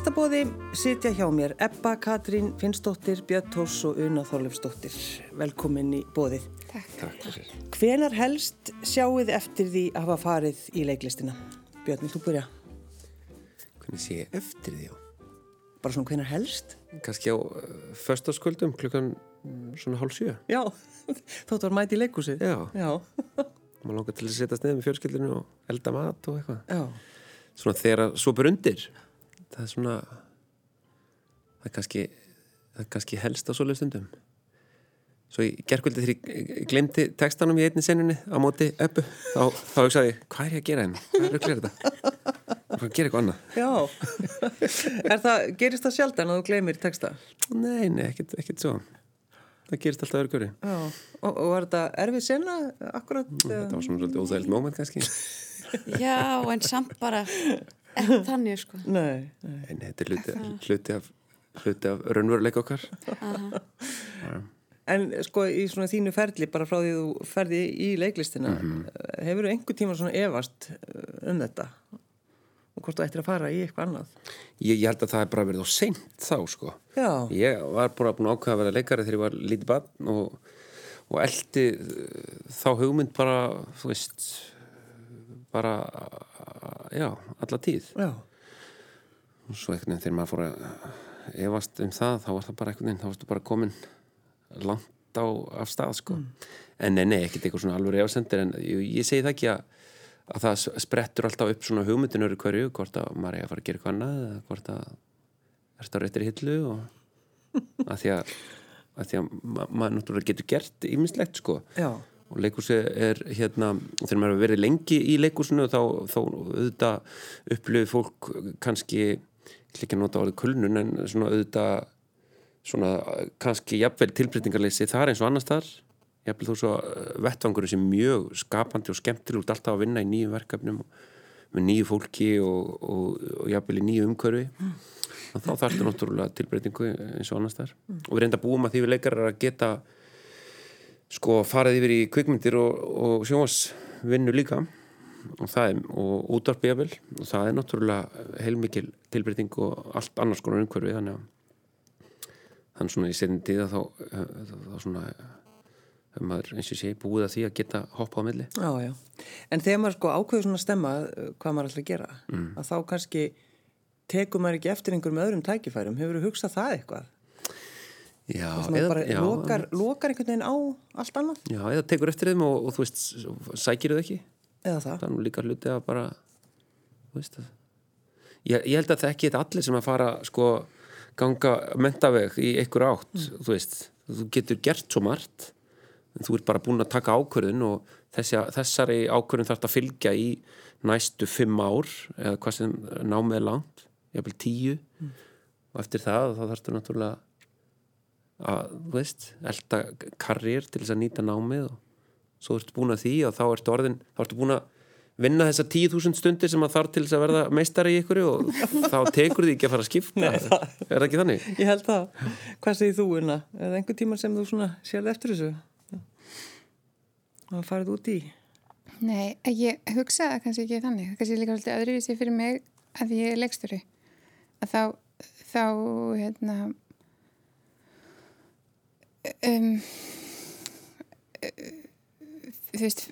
gestabóði sitja hjá mér Ebba, Katrín, Finnsdóttir, Björn Tós og Una Þorleifsdóttir. Velkomin í bóðið. Takk. Takk fyrir. Hvenar helst sjáuð eftir því að hafa farið í leiklistina? Björn, vil þú byrja? Hvernig sé ég eftir því á? Bara svona hvenar helst? Kanski á uh, förstaskvöldum klukkan mm, svona hálf sjö. Já, þóttu var mæti í leikúsi. Já. Já. Má langa til að setja sniðið með fjölskyldinu og elda mat og eitthvað. Já. Svona þegar svo ber undir það er svona það er kannski, það er kannski helst á svoleið stundum svo í gerðkvöldi þegar ég glemti textanum í einni senunni á móti öppu þá, þá hugsaði ég, hvað er ég að gera henni? hvað er að gera þetta? hvað er að gera eitthvað annað? Já, það, gerist það sjaldan að þú glemir texta? Nei, nei, ekkert, ekkert svo það gerist alltaf öru Já, og, og var þetta erfið senna akkurat? Þetta var svona svolítið óþægild móment kannski Já, en samt bara ekki þannig sko. Nei, nei. En þetta er hluti, hluti af, af raunveruleik okkar. En sko í svona þínu ferli bara frá því þú ferði í leiklistina mm -hmm. hefur þú einhver tíma svona evast eh, um þetta? Og hvort þú ættir að fara í eitthvað annað? Ég, ég held að það er bara verið á seint þá sko. Já. Ég var bara búin að ákvæða að vera leikari þegar ég var lítið barn og, og eldi þá hugmynd bara þú veist bara já, alla tíð já. og svo einhvern veginn þegar maður fór að efast um það, þá var það bara einhvern veginn þá varstu bara komin langt á af stað sko mm. en nei, nei, ekkert eitthvað svona alveg efasendir en ég, ég segi það ekki að, að það sprettur alltaf upp svona hugmyndinur í hverju, hvort að maður er að fara að gera eitthvað annað eða hvort að erst á réttir hillu og að því að, að því að maður ma náttúrulega getur gert ímislegt sko já og leikúsi er hérna þegar maður verið lengi í leikúsinu þá, þá auðvitað upplöfu fólk kannski ekki að nota árið kulnun en svona auðvitað svona kannski jafnvel tilbreytingarleysi þar eins og annars þar jafnvel þó svo vettvangurinn sem mjög skapandi og skemmtileg út alltaf að vinna í nýju verkefnum með nýju fólki og, og, og jafnvel í nýju umkörfi mm. þá þarfstu náttúrulega tilbreytingu eins og annars þar mm. og við reynda búum að því við leikar að geta sko farið yfir í kvikmyndir og, og sjónvarsvinnu líka og það er, og útvarpið jafnvel og það er náttúrulega heilmikil tilbreyting og allt annars konar umhverfi þannig að þannig svona í setjum tíða þá, þá, þá svona maður eins og sé búið að því að geta hoppa á milli. Já, já. En þegar maður sko ákveður svona stemma hvað maður ætla að gera, mm. að þá kannski tekur maður ekki eftir einhverjum öðrum tækifærum, hefur þú hugsað það eitthvað? Já, eða, bara já, lokar, lokar einhvern veginn á allt annað. Já, eða tekur eftir þeim og, og þú veist sækir þau ekki. Eða það. Nú líka hluti að bara veist, ég, ég held að það ekki er allir sem að fara sko ganga mentaveg í einhver átt mm. þú veist, þú getur gert svo margt en þú ert bara búin að taka ákvörðun og þessi, þessari ákvörðun þarf að fylgja í næstu fimm ár eða hvað sem námið er langt jafnvel tíu. Mm. og eftir það þá þarfst þú náttúrulega að, þú veist, elda karriér til þess að nýta námið og svo ertu búin að því og þá ertu orðin þá ertu búin að vinna þessa tíu þúsund stundir sem að þarf til þess að verða meistari í ykkur og þá tekur því ekki að fara að skipta Nei, það, er það ekki þannig? Ég held það, hvað segir þú Una? Er það einhver tíma sem þú svona sérði eftir þessu? Það farið út í? Nei, ég hugsa kannski ekki þannig kannski líka svolítið öðruvísi fyrir mig að ég er leikstöru að þá, þá hérna um, þú veist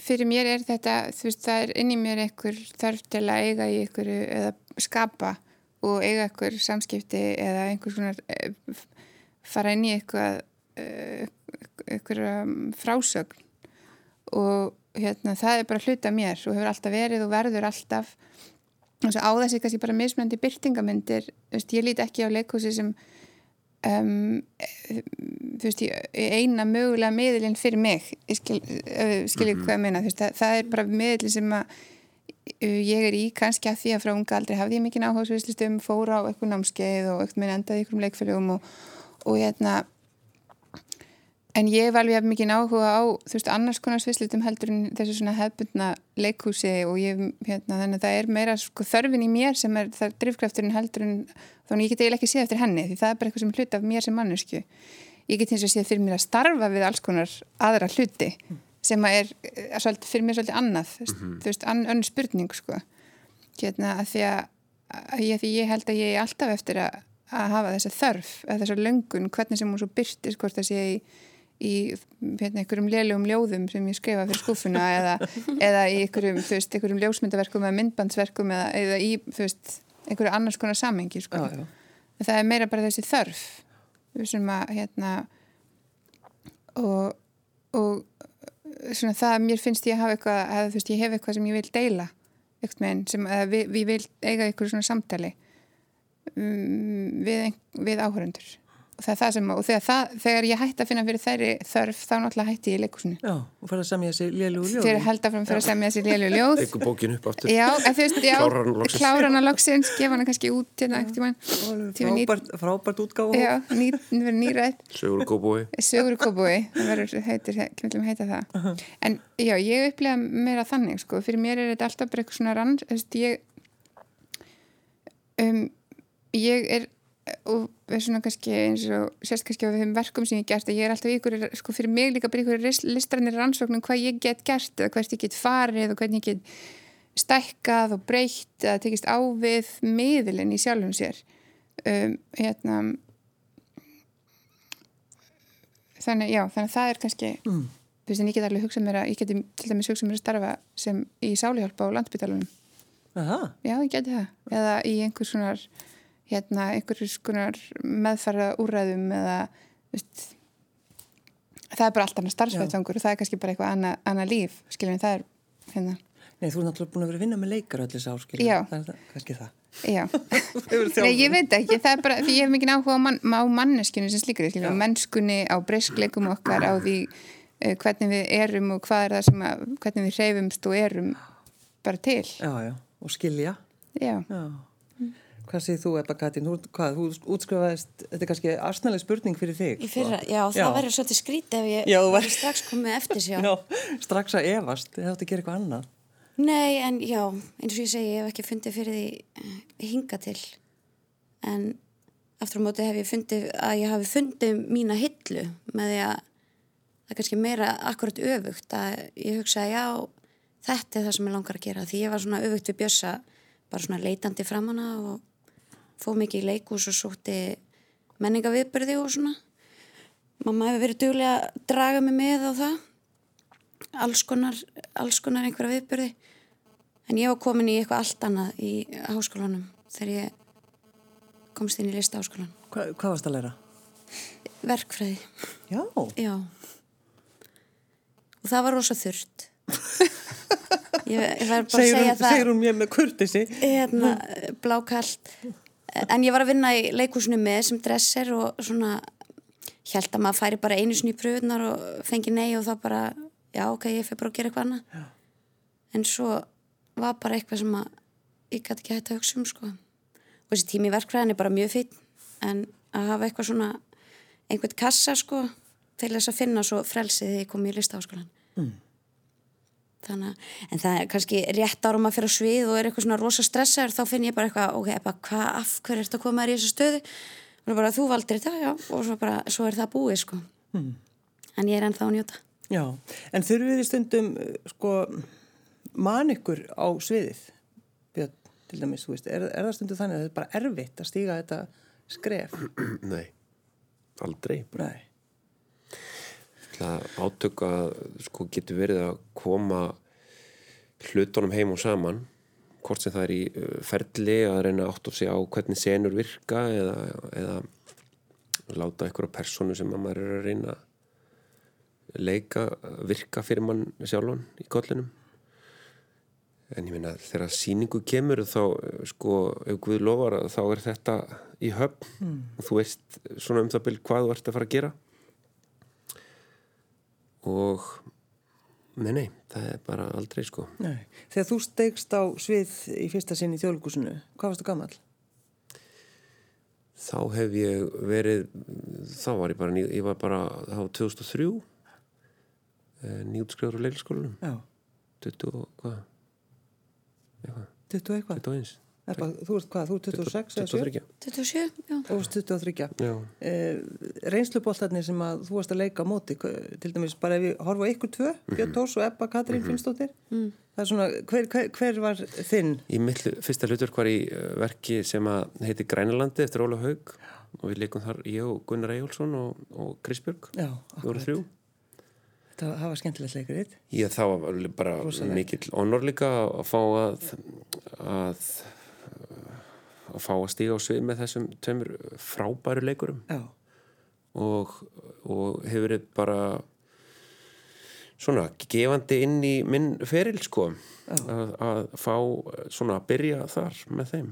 fyrir mér er þetta þú veist það er inn í mér einhver þarf til að eiga í einhverju eða skapa og eiga einhver samskipti eða einhvers konar eh, fara inn í eitthvað eh, einhverja frásögn. Og hérna það er bara hluta mér og hefur alltaf verið og verður alltaf. Og svo á þessi kannski bara mismöndi veist ég líti ekki á leikhúsi sem um, þú veist, eina mögulega miðlinn fyrir mig skil, skiljið mm -hmm. hvað ég meina veist, það, það er bara miðlinn sem að ég er í kannski að því að frá unga aldrei hafði ég mikið áhersluðslistum, fóra á eitthvað námskeið og eitthvað minn endaði ykkur um leikfélögum og, og hérna en ég var alveg mikið áhuga á veist, annars konar svislutum heldur en þessu svona hefbundna leikhúsi og ég, hérna, þannig að það er meira sko, þörfin í mér sem er það drivkrafturinn heldur en þannig ég get eiginlega ekki séð eftir henni því það er bara eitthvað sem hlut af mér sem mannesku ég get eins og séð fyrir mér að starfa við alls konar aðra hluti mm. sem er, er svolítið, fyrir mér svolítið annað mm -hmm. þú veist, ann, önn spurning sko hérna að því að að ég, því ég held að ég er alltaf eftir að, að hafa þessa þörf þessa löngun, hvernig sem hún svo byrtist hvort það sé í, í hérna, einhverjum lélegum ljóðum sem ég skrifa fyrir skúfuna eða, eða í einhverjum, veist, einhverjum ljósmyndaverkum eða myndbandsverkum eða, eða í, veist, einhverju annars konar samengi sko. Já. það er meira bara þessi þörf sem að hérna og, og svona það að mér finnst ég hafa eitthvað að veist ég hef eitthvað sem ég vil deila enn sem við, við vil eiga eitthvað svona samtali um, við, við áhörundur það er það sem, og þegar, það, þegar ég hætti að finna fyrir þeirri þörf þá náttúrulega hætti ég í leikusinu Já, og fara að semja þessi lélugu ljóð. þegar held áfram fyrir að semja þessi lélu ljóð Ekkur bókin upp aftur Já, en þú veist, já, Klárar hana loksins. gefa hana kannski út hérna ekkert tímann, tíma Frábært, frábært útgáfa. já, ný, verður nýræð Sögur og góbói Sögur kópúi, það verður heitir, kemur að heita það. En já, ég upplega meira þannig, sko. Fyrir mér er þetta alltaf bara eitthvað svona rann, þú veist, ég, um, ég er, og er svona kannski eins og sérst kannski á þeim verkum sem ég gert, að ég er alltaf ykkur, sko, fyrir mig líka bara ykkur listrannir rannsóknum hvað ég get gert eða hvert ég get farið og hvernig ég get stækkað og breytt eða tekist á við miðlinn í sjálfum sér. Um, hérna, þannig, já, þannig að það er kannski mm. þú veist en ég get alveg hugsað mér að ég geti til dæmis hugsað mér að starfa sem í sáluhjálpa á landbytalunum, Aha, já ég geti það eða í einhvers konar hérna, einhvers konar meðfæra úræðum eða veist, það er bara allt annað starfsveitfangur og það er kannski bara eitthvað annað, annað líf skiljum það er hérna, nei, þú er náttúrulega búin að vera að vinna með leikar öll þessi áskil. Já. Það er kannski það. já Nei, ég veit ekki, það er bara, því ég hef mikið áhuga á, man, á manneskinu sem slíkur, skiljum, á mennskunni, á breyskleikum okkar, á því uh, hvernig við erum og hvað er það sem að, hvernig við hreyfumst og erum bara til. Já, já, og skilja. Já, Já. Hvað segir þú, Ebba Katrín? Þú, hvað, þú útskrifaðist, þetta er kannski arsnaleg spurning fyrir þig. Í fyrra, sko. já, það verður svolítið skrítið ef ég Já, væri- strax komið eftir sjá. Já, strax að efast, þið þáttu að gera eitthvað annað. Nei, en já, eins og ég segi, ég hef ekki fundið fyrir því eh, hinga til. En aftur á móti hef ég fundið að ég hafi fundið mína hillu með því að það er kannski meira akkurat öfugt að ég hugsa já, þetta er það sem ég langar að gera. Því ég var svona öfugt við Bjössa, bara svona leitandi framanna og fóð mikið í leikús og sótti menningaviðbyrði og svona. Mamma hefur verið duglega að draga mig með á það. Alls konar, alls konar einhverja viðbyrði en ég var komin í eitthvað allt annað í háskólanum þegar ég komst inn í lista háskólan Hva, hvað varst að læra? verkfræði, Já, já. Og það var rosa þurrt. Ég, ég var bara að segir segja hún, það. segir hún mér með kurtisi. hérna, blákalt en ég var að vinna í leikúsinu með sem dresser og svona held að maður færi bara einu sinni í pröfunar og fengi nei og þá bara já ok, ég fyrir bara að gera eitthvað annað. En svo var bara eitthvað sem að ég gæti ekki hægt að hugsa um sko. Og þessi tími í verkfræðin er bara mjög fýtt en að hafa eitthvað svona einhvern kassa sko til þess að finna svo frelsið þegar ég kom í listaháskólan mm. Þannig að en það er kannski rétt árum að fyrir á svið og er eitthvað svona rosa stressaður þá finn ég bara eitthvað, ok, bara, hvað, af hverju er þetta að koma þér í þessu stöðu og bara þú valdir þetta, já, og svo bara svo er það búið sko mm. en ég er ennþá að njóta Já, en þurfið þið stundum, sko, man ykkur á sviðið, Björn, til dæmis, þú veist, er, er það stundum þannig að þetta er bara erfitt að stíga þetta skref? Nei, aldrei Nei. Átök að sko getur verið að koma hlutunum heim og saman hvort sem það er í uh, ferli að reyna átt og segja á hvernig senur virka eða, eða láta einhverja personu sem að maður er að reyna leika, virka fyrir mann sjálfan í kollinum. En ég meina þegar síningu kemur þá sko ef Guð lofar þá er þetta í höfn. Og þú veist svona um það byrj hvað þú ert að fara að gera og nei, nei, það er bara aldrei sko Nei. Þegar þú stegst á svið í fyrsta sinn í þjóðlugusinu, hvað varstu gammal? þá hef ég verið þá var ég bara, ég var bara þá 2003 nýjútskriður á leilskólanum Já, 20 og hvað 20 eitthvað. 21, Ebba, þú ert hvað, þú ert 26 eða 7? 23 27, já. Þú ert 23. já, Eh, reynsluboltarnir sem að þú varst að leika á móti, til dæmis bara ef við horfa ykkur tvö, Björn Tórs og Ebba Katrín Finnsdóttir, það er svona, hver, hver, hver var þinn? Í mitt hlu- fyrsta hlutverk var í uh, verki sem að heiti Grænlandi eftir Óla Haug og við leikum þar ég og Gunnar Eyjólfsson og, og Krisbjörg Já, við vorum akkurat. þrjú. Þetta það var skemmtilegt leikrið. Ég það var bara mikill honor líka að fá að að að fá að stíga á svið með þessum tveimur frábæru leikurum. Já, og, og hefur verið bara svona gefandi inn í minn feril sko að, að fá svona að byrja þar með þeim.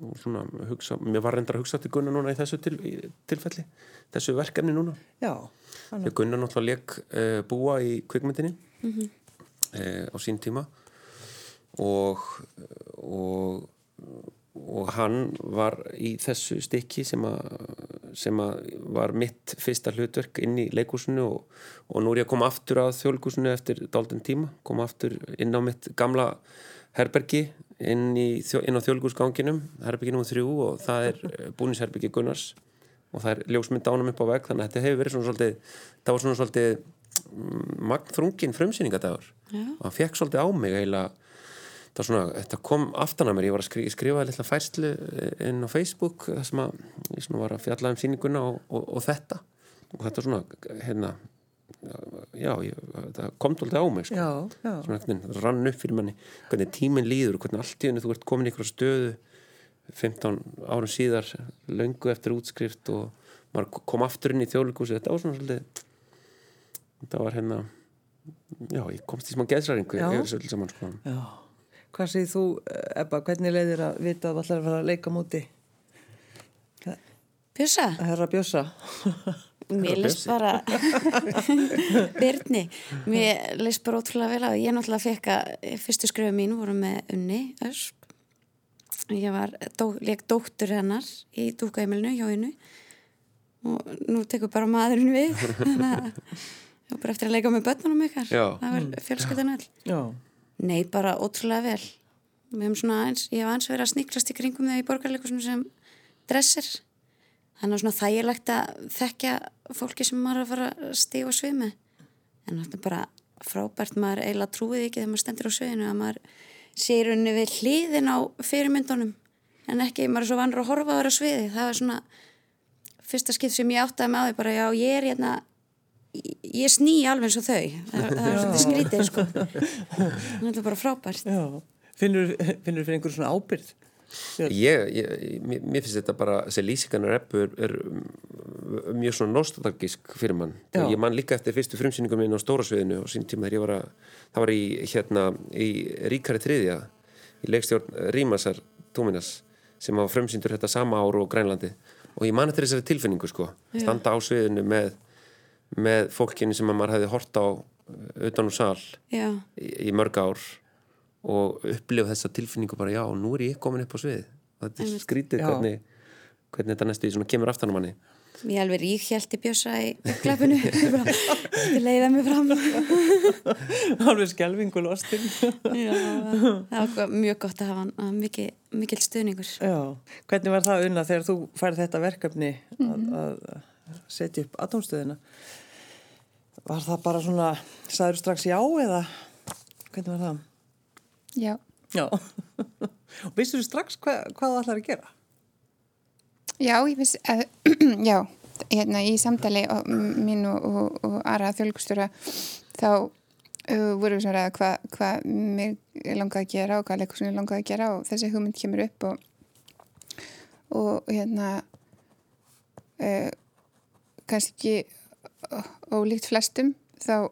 Og svona hugsa, mér var reyndar að hugsa til Gunnar núna í þessu til, í, tilfelli þessu verkefni núna. Já, þegar Gunnar náttúrulega leik uh, búa í kvikmyndinni mm á sín tíma. Og, og og hann var í þessu stykki sem að, sem að var mitt fyrsta hlutverk inn í leikúsinu og, og nú er ég að koma aftur að þjóðleikúsinu eftir dálten tíma, koma aftur inn á mitt gamla herbergi inn, í, inn á þjóðleikúsganginum herbergi nr. 3 og það er búnisherbergi Gunnars og það er ljósmynd ánum upp á vegg þannig að þetta hefur verið svona svolítið það var svona svolítið mm, magnþrungin frumsýningadagur og hann fekk svolítið á mig eiginlega það svona, þetta kom aftan að mér. Ég var að skri, skrifa litla færslu inn á Facebook þar sem að ég svona var að fjalla um sýninguna og, og, og þetta. Og þetta svona, hérna já, ég, þetta kom svolítið á mig sko. já, já, svona veginn rann upp fyrir manni hvernig tíminn líður hvernig allt í henni þú ert komin í ykkur stöðu 15 árum síðar löngu eftir útskrift og maður kom aftur inn í þjóðleikúsi þetta var svona svolítið þetta var hérna já, ég komst í smá geðsræringu yfir þessu öll saman sko. Já. Hvað segir þú, Ebba, hvernig leiðir að vita að þú ætlar að fara að leika á móti? Bjössa, Að herra bjössa. mér leist bara Byrni mér leist bara ótrúlega vel á ég náttúrulega fekk að fyrstu skröfu mín voru með unni ösp. Ég var, dó, leik dóttur hennar í dúkaheimilinu hjá hennu og nú tekur bara maðurinn við. Þannig að ég var bara eftir að leika með börnunum ykkar. Já. það var fjölskyldan öll. Já, Nei, bara ótrúlega vel. Eins, ég hef aðeins verið að sniklast í kringum þau í borgarleikusinu sem dressir. Þannig að svona þægilegt að þekkja fólki sem maður að fara að stíga á svið með. En þetta er bara frábært, maður eiginlega trúið ekki þegar maður stendur á sviðinu að maður sé í rauninni við hliðin á fyrirmyndunum en ekki, maður er svo vanur að horfa á þeirra sviði. Það er svona fyrsta skipt sem ég áttaði með á því bara, já, ég er hérna ég- ég sný alveg eins og þau. Það, það er svolítið skrítið sko. Þetta er bara frábært. Já. Finnur, finnur fyrir einhver svona ábyrð? ég, ég, mér mér finnst þetta bara þessi lýsingarnar eppu er, er mjög svona nostalgísk fyrir mann. Já. ég man líka eftir fyrstu frumsýningum minn á stóra sviðinu og sín tíma þegar ég var að það var í hérna í Ríkari þriðja í leikstjórn Rímasar Tóminas sem var frumsýndur þetta sama ár og Grænlandi. Og ég man eftir þessari tilfinningu sko. Standa á sviðinu með með fólkinu sem að maður hefði hort á uh, utan úr sal já, í, í mörg ár og upplifa þessa tilfinningu bara já, nú er ég komin upp á svið. Þetta er skrítið hvernig, hvernig þetta næstu í svona kemur aftan á manni. Ég alveg rík hjælti bjösa í uppklappinu þetta leiða mig fram. Alveg skelvingu lostin. já, það var mjög gott að hafa mikil, mikil stuðningur. Já, hvernig var það unna þegar þú færð þetta verkefni að, að setja upp atomstöðina? Var það bara svona, sagður strax já eða hvernig var það? Já, Já, og vissur þú strax hvað, hvað það ætlar að gera? já, ég finnst að, já, hérna í samtali og- mín og, og, og aðra þjólkustjóra þá uh, voru við svona að hvað hva mér langaði að gera og hvað leikursunni langaði að gera og þessi hugmynd kemur upp og, og hérna uh, kannski ó- ólíkt flestum þá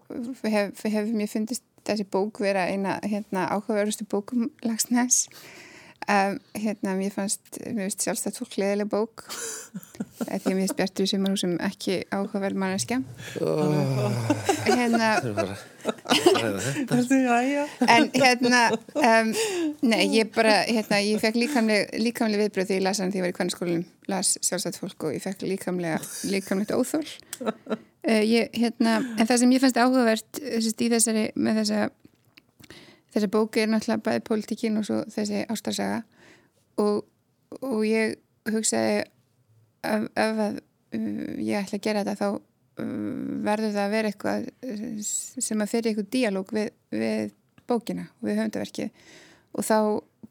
hef, hefur mér fundist þessi bók vera eina hérna, áhugaverustu bókum lagsnæs um, hérna mér fannst mér finnst sjálfstætt fólk leðileg bók. Því að mér finnst Bjartur í sumarhúsum ekki áhugaverð manneskja. Hérna Þetta, já, já. en hérna um, nei, ég bara, hérna, ég fekk líkamleg, líkamleg viðbröð þegar ég las hann þegar ég var í kvennskólanum las sjálfstætt fólk og ég fekk líkamlega líkamlegt óþól uh, ég, hérna, en það sem ég fannst áhugavert í þessari, með þessa þessa bóki er náttúrulega bæði pólitíkin og svo þessi ástarsaga. Og, og ég hugsaði ef, ef að uh, ég ætla að gera þetta þá uh, verður það að vera eitthvað uh, sem að fyrir eitthvað díalóg við, við bókina og við höfundaverkið og þá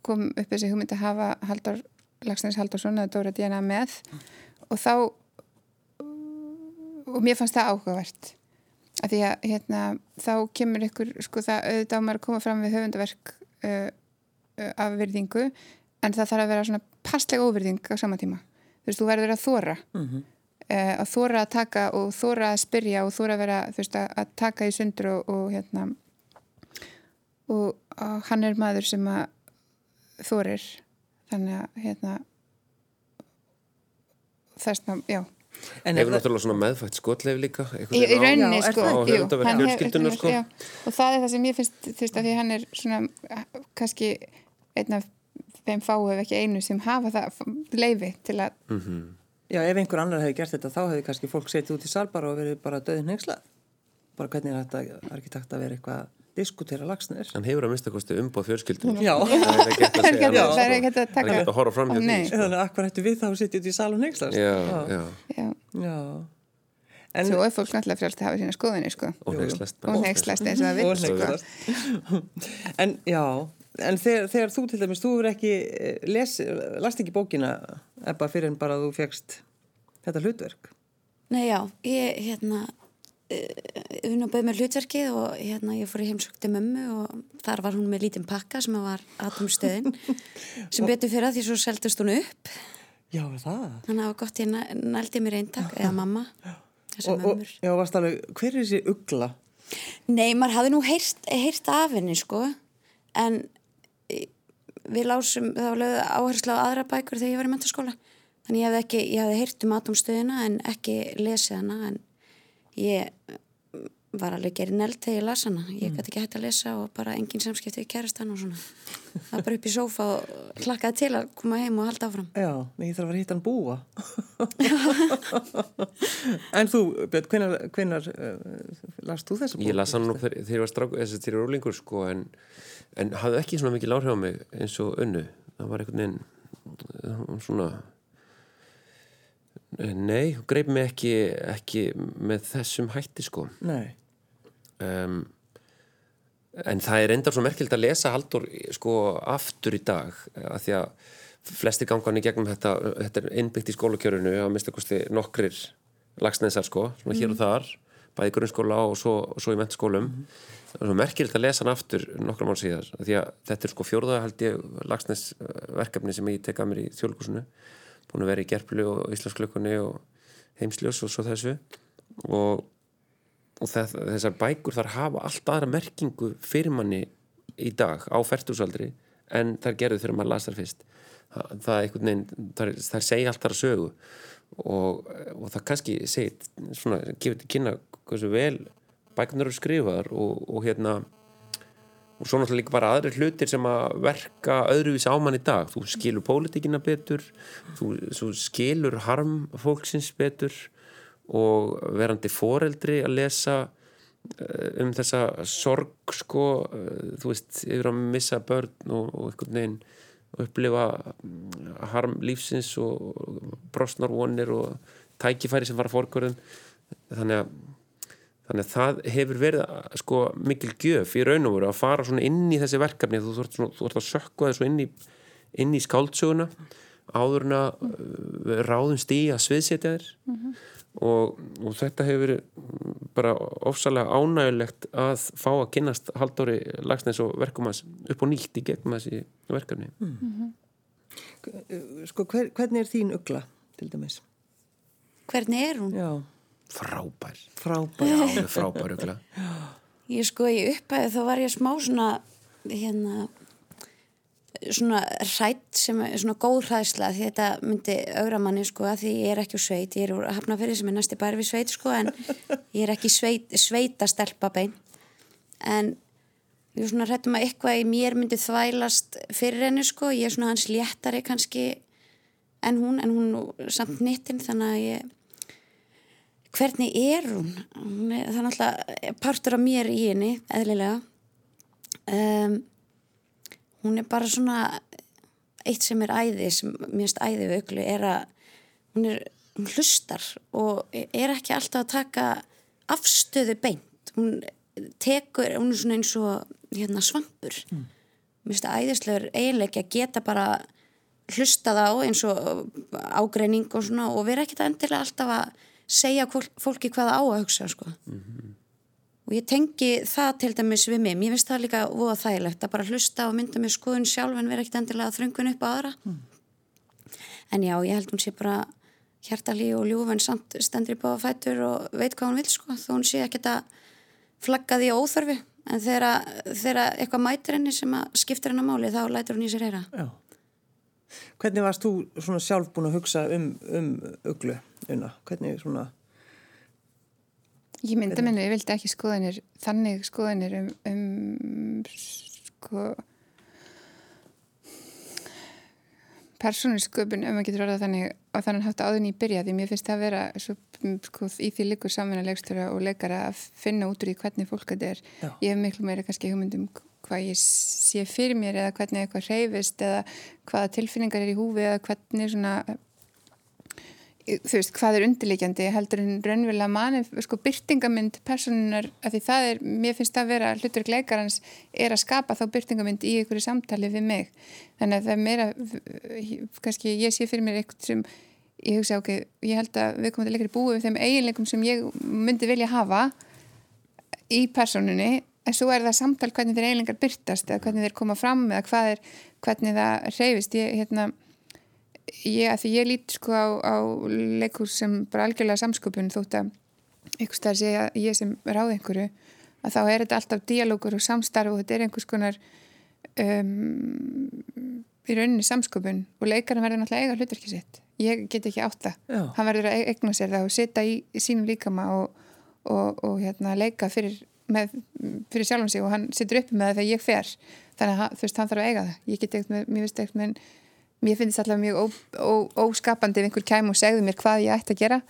kom upp þessi hugmynd að hafa Haldur, Lagsnes Haldursson eða Dóra Díana með. Og þá og mér fannst það áhugavert að því að hérna, þá kemur ykkur sko það auðvitað á maður að koma fram við höfundaverk uh, uh, af virðingu en það þarf að vera svona passlega óvirðing á sama tíma. Þú veist, þú verður að þóra mm -hmm. uh, að þóra að taka og þóra að spyrja og þóra að vera, þú veist, að, að taka í sundur og, og hérna og, hann er maður sem að þórir þannig að hérna þess að, já En hefur náttúrulega svona meðfætt skotleif líka í, í rauninni já, sko, jú, hef, sko. já, og það er það sem ég finnst þú veist að því hann er svona kannski einn af þeim fáu ef ekki einu sem hafa það leifi til að mm -hmm. Já, ef einhver annar hefði gert þetta þá hefði kannski fólk setið út í salbar og verið bara döðin hengslað bara hvernig er þetta ekki takt að vera eitthvað diskutera lagsnir. Hann hefur að mista kosti umbáð fjölskyldun. Já. Það er ekki að horfa fram hjá því. Þannig að akkur hættu við þá að sitja út í salun hengslast. Já, já. Já. En, Svo er fólk náttúrulega frjálst að hafa sína skoðinni, sko. Og hengslast. Og hengslast eins og það vil, sko. En já, en þegar, þegar þú til dæmis, þú verður ekki lesi, last ekki bókina ebba fyrir en bara þú fegst þetta hlutverk. Nei, já, ég, hérna hún bauð mér hlutverkið og hérna ég fór í heimsökti mömmu og þar var hún með lítinn pakka sem var atomstöðin sem betur fyrir að því svo seldust hún upp. Já, það? Þannig að það var gott ég nældi mér eintak eða mamma og, og, Já, varst alveg, hver er þessi ugla? Nei, maður hafði nú heyrt af henni sko. En við lásum, það var lögð áherslu á aðra bækur þegar ég var í mentaskóla þannig ég hefði ekki, ég hefði heyrt um atomstöðina en ekki lesið hana en ég var alveg gerið nelt þegar ég las hana. Ég gæti ekki hægt að lesa og bara engin samskipti við kærast hann og svona. Það var bara upp í sófa og hlakkaði til að koma heim og halda áfram. Já, ég þarf að hitta hann búa. En þú, Björn, hvenar, hvenar uh, last þú þessa búa? Ég las hann nú þegar ég var strák þess að þér eru ólingur sko en, en hafði ekki svona mikið láhrif á mig eins og önnu. Það var einhvern veginn svona Nei, hún greip mig ekki, ekki með þessum hætti sko Nei um, En það er endar svo merkild að lesa Haldur sko aftur í dag að því að flestir gangan í gegnum þetta, þetta er innbyggt í skólakjörunu að mista kosti nokkrir lagsnæðsar sko, svona mm. hér og þar bæði grunnskóla og svo, svo í mentskólum mm. það er svo merkild að lesa hann aftur nokkrum án síðar, því að þetta er sko fjórða held ég lagsnæðsverkefni sem ég teka mér í þjólkursunu búin að vera í gerplu og Íslandsklökunni og heimsljós og svo þessu. Og, og þessar bækur þar hafa allt aðra merkingu fyrir manni í dag á færtusaldri en þar gerðu þegar maður las þar fyrst. Það, það er einhvern veginn, þar, þar segja allt þar að sögu. Og, og það kannski segit, svona, gefur til kynna hversu vel bækunar eru skrifaðar og, og hérna og svo náttúrulega líka bara aðri hlutir sem að verka öðruvís ámann í dag. Þú skilur pólitíkina betur þú, þú skilur harm fólksins betur og verandi foreldri að lesa eh, um þessa sorg sko, eh, þú veist, yfir að missa börn og, og einhvern veginn upplifa mm, harm lífsins og brostnarvonir og tækifæri sem var að fórkvörðum þannig að Þannig að það hefur verið sko, mikil gjöf í raun og veru að fara inn í þessi verkefni þú ert, svona, þú ert að sökka þessu inn í, inn í skáldsöguna áður en að uh, ráðumst í að sviðsetja þér mm -hmm. og, og þetta hefur verið bara ofsalega ánægilegt að fá að kynast haldóri lagsneins og verkum hans upp og nýtt í gegnum þessi verkefni mm -hmm. Sko hver, hvernig er þín ugla til dæmis? Hvernig er hún? Já frábær. Frábær, já, frábær ég sko ég upphæði þá var ég smá svona hérna svona hrætt sem er svona góð hræðsla því þetta myndi augra manni sko að því ég er ekki úr sveit, ég er úr hafnafyrir sem er næsti bæri við sveit sko en ég er ekki sveit, sveita stelpa bein. En ég er svona hrættum að eitthvað í mér myndi þvælast fyrir henni sko, ég er svona hans léttari kannski en hún, en hún samt nýttin þannig að ég hvernig er hún? hún er, það er náttúrulega partur af mér í henni, eðlilega um, hún er bara svona eitt sem er æði, sem mérst æði við auklu, er að hún er, hún hlustar og er ekki alltaf að taka afstöðu beint hún tekur, hún er svona eins og hérna svampur mm. mér finnst það æðislegur eiginleiki að geta bara hlustað á eins og ágreining og svona og vera ekkert endilega alltaf að segja fólki hvað á að hugsa sko mm -hmm. og ég tengi það til dæmis við mig, mér finnst það líka voða þægilegt að bara hlusta og mynda með skoðun sjálf en vera ekkert endilega þröngun upp á aðra mm. en já, ég held hún sé bara hjartalí og ljúfenn samt stendur í báða fætur og veit hvað hún vil sko, þó hún sé ekkert að flagga því óþörfi en þegar eitthvað mætir henni sem skiptir henni máli þá lætur hún í sér heyra Já Hvernig varst þú svona sjálf búin að hugsa um, um uglu, unna? Hvernig svona... Ég mynda minni, ég vildi ekki skoðanir, þannig skoðanir um, um sko persónusköpun, ef maður getur orðað þannig og þannig haft áðun í byrja því mér finnst það að vera svo, sko, í því likur samvinna leikstöra og leikara að finna út úr í hvernig fólk þetta er. Já. Ég hef miklu meira kannski hugmyndum hvað ég sé fyrir mér eða hvernig eitthvað reyfist eða hvaða tilfinningar er í húfi eða hvernig svona þú veist, hvað er undirleikjandi heldur en raunverulega manni sko byrtingamind personunar af því það er, mér finnst það að vera hlutur gleikarans er að skapa þá byrtingamind í einhverju samtali við mig. Þannig að það er meira kannski ég sé fyrir mér eitthvað sem ég hugsa ok, ég held að við komum til leikari búið við þeim eiginleikum sem ég myndi vilja hafa í personunni en svo er það samtal hvernig þeir eiginleikar byrtast eða hvernig þeir koma fram eða hvað er, hvernig það reyfist ég, hérna, ég, því ég lít sko á, á leikur sem bara algjörlega samsköpun þótt að ykkur starf segja ég sem ráð einhverju að þá er þetta alltaf díalókur og samstarf og þetta er einhvers konar um, í rauninni samsköpun og leikarinn verður náttúrulega eiga hlutverki sitt. Ég get ekki átta hann verður að eigna sér það og setja í, í sínum líkama og, og, og hérna, leika fyrir með, fyrir sjálfum sig og hann sittur uppi með það þegar ég fer. Þannig að þú veist, hann þarf að eiga það. Ég get með, mér finnst með mér finnst alltaf mjög ó, ó, óskapandi ef einhver kæm og segði mér hvað ég ætti að gera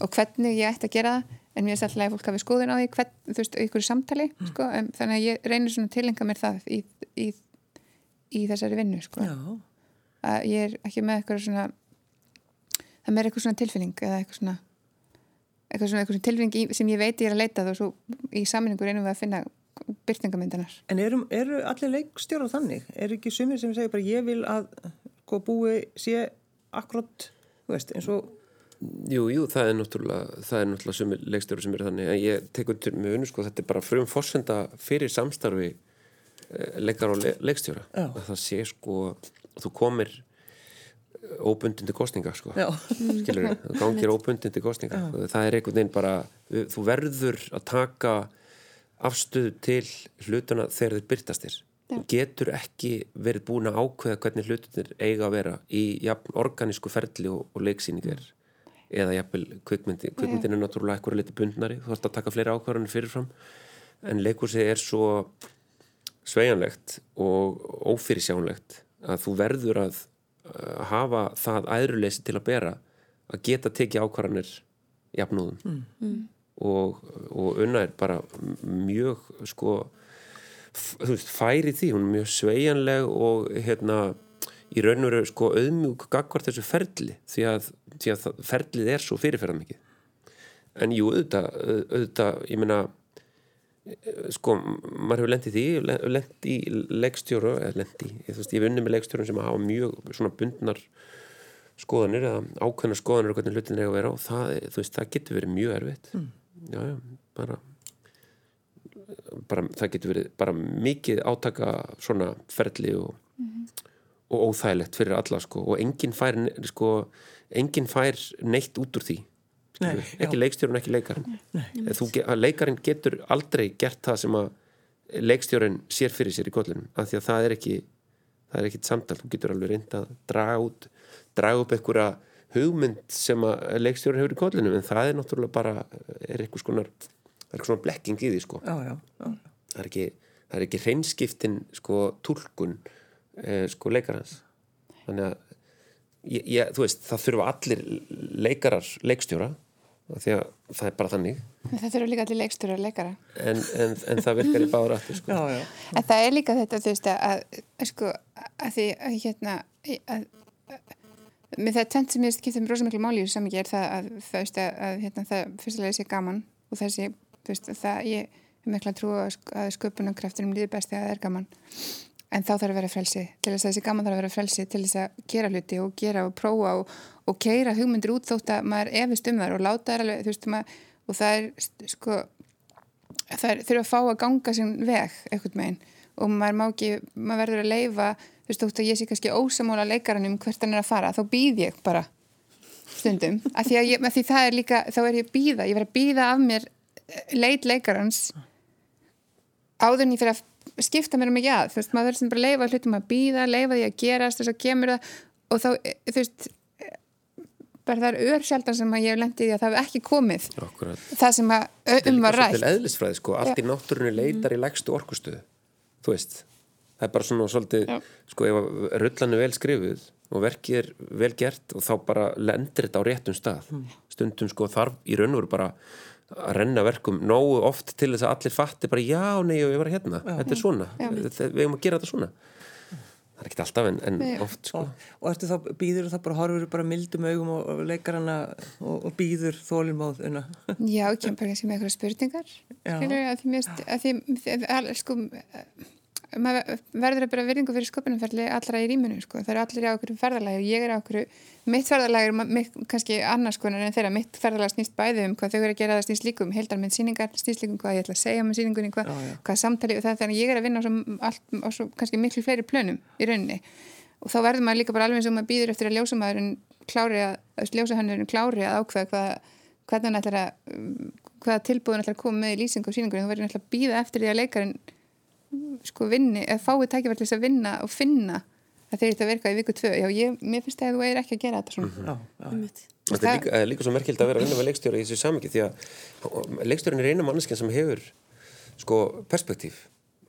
og hvernig ég ætti að gera það. En mér finnst alltaf að fólk hafi skoðun á því hvern, þú veist, einhverju samtali mm. sko, um, þannig að ég reynir svona að tilenga mér það í, í, í þessari vinnu sko. að ég er ekki með eitthvað svona það með eitthvað svona tilfinning eða eitthvað svona eitthvað svona, eitthvað svona tilfinning sem ég veit ég er að leita og svo í saminningu reynum við að finna byrtingamyndanar. En eru, eru allir leikstjóra þannig? Er ekki sumir sem segir bara ég vil að hvað búi sé akkurat, þú veist, eins og Jú, jú, það er náttúrulega það er náttúrulega sumir leikstjóra sem eru þannig en ég tekur til með unnu, sko, þetta er bara frum fórsenda fyrir samstarfi eh, leikar og le leikstjóra Já. að það sé, sko, þú komir óbundin til kostninga sko. skilur þið, það gangir óbundin til kostninga Já. það er einhvern veginn bara þú verður að taka afstöðu til hlutuna þegar þeir byrtastir þú getur ekki verið búin að ákveða hvernig hlutunir eiga að vera í jafn, organísku ferli og, og leiksýningar. Eða jafnvel kvikmyndi kvikmyndin er náttúrulega eitthvað litið bundnari. Þú þarfst að taka fleiri ákvarðanir fyrirfram. En leikursi er svo sveianlegt og ófyrirsjánlegt að þú verður að hafa það æðruleysi til að bera að geta tekið ákvarðanir jafnúðum mm. mm. og, og unna er bara mjög sko veist, færi því, hún er mjög sveianleg og hérna í raun og veru sko auðmjúk gagvar þessu ferli því að, því að ferlið er svo fyrirferðan mikið en jú auðvitað, auðvitað ég meina sko, maður hefur lendið því lendið í leikstjóru eða lendið, ég ég vunni með leikstjórun sem hafa mjög svona bundnar skoðanir eða ákveðna skoðanir og hvernig hlutin er að vera og það, veist, það getur verið mjög erfitt mm. já, já, bara bara, það getur verið bara mikið átaka svona ferli og, mm -hmm. og óþægilegt fyrir alla, sko, og enginn fær sko, enginn fær neitt út úr því Nei, ekki leikstjórun, ekki leikarinn. Leikarinn getur aldrei gert það sem að leikstjórun sér fyrir sér í kollunum af því að það er ekki það er ekkit samtal, þú getur alveg reynd að draga út draga upp einhverja hugmynd sem að leikstjórun hefur í kollunum en það er náttúrulega bara er eitthvað svona, svona blekking í því sko. já, já, já. það er ekki það er ekki hreinskiptin sko tólkun eh, sko leikarans. Þannig að ég, ég, þú veist, það þurfa allir leikarar leikstjóra það er bara þannig það þurfa líka allir leikstur að leikara en, en, en það virkar í báður aftur sko. já, já. en það er líka þetta þú veist að, að sko að því að hérna að, með það tent sem ég skipta um rosa miklu máli í þessu samingi er það að það, veist, að, hérna, það fyrstulega sé gaman og þessi veist, það ég mikla trú að sk- að sköpunarkraftinum líður best þegar það er gaman en þá þarf að vera frelsi. Til þess að þessi gaman þarf að vera frelsi til þess að gera hluti og gera og prófa og, og keira hugmyndir út þótt að maður efist um þar og láta þær alveg veist maður, og það er sko það er, þurfa að fá að ganga sinn veg eitthvað meginn og maður má ekki, maður verður að leifa þú veist þótt að ég sé kannski ósamóla leikaranum hvert hann er að fara, þá býð ég bara stundum, af því ég, af því það er líka þá er ég að býða, ég verð að býða af mér eh, leit leikarans áður en ég fyrir að skipta mér um ekki að, þú veist, maður sem bara að leifa hlutum að býða, leifa því að gerast og svo kemur það. Og þá, eh, þú veist bara það er örsjaldan sem að ég hef lendið í að það hef ekki komið Akkurat. það sem að um var rætt. Til eðlisfræði, sko, allt í náttúrunni leitar í lægstu orkustuðu, þú veist. Það er bara svona svolítið Já. sko, ef að rullan er vel skrifuð og verkið er vel gert og þá bara lendir þetta á réttum stað. Stundum sko þarf í raun og veru bara að renna verkum nógu oft til þess að allir fatti bara já, nei, ég var hérna. Þetta er svona, Þetta- við eigum að gera þetta svona. Það er ekki alltaf en, en oft sko. Og, og ertu þá, býður þá bara, horfur bara mildum augum og, og leikarana og, og býður þólimóð unna. Já, ég kem bara kannski með eitthvað spurningar. Já. skilur, að því, mist, að því, því að, sko, maður verður að byrja virðingu fyrir sköpunumferðli allra í rýminu, sko, það eru allir á okkur ferðalagi og ég er á okkur, mitt er mitt, kannski annars konar en þeirra. Mitt ferðalagi snýst bæði um hvað þau eru að gera það snýst líkum heildarmynd síningar, snýst líkum hvað ég ætla að segja með síningunni, hvað, Já, já. hvað samtali og það þannig ég er að vinna á svo, allt, á svo kannski miklu fleiri plönum í rauninni. Og þá verður maður líka bara alveg eins og maður býður eftir að ljósamæðurinn klári að, að sko vinni, eða fái tækifært til þess að vinna og finna að þeir þetta verka í viku tvö, já ég, mér finnst það að þú er ekki að gera þetta svona. Já, já. Einmitt. Þetta er líka, líka svo merkild að vera að vinna með leikstjóra í þessu samingi því að leikstjórin er eina manneskjan sem hefur sko perspektíf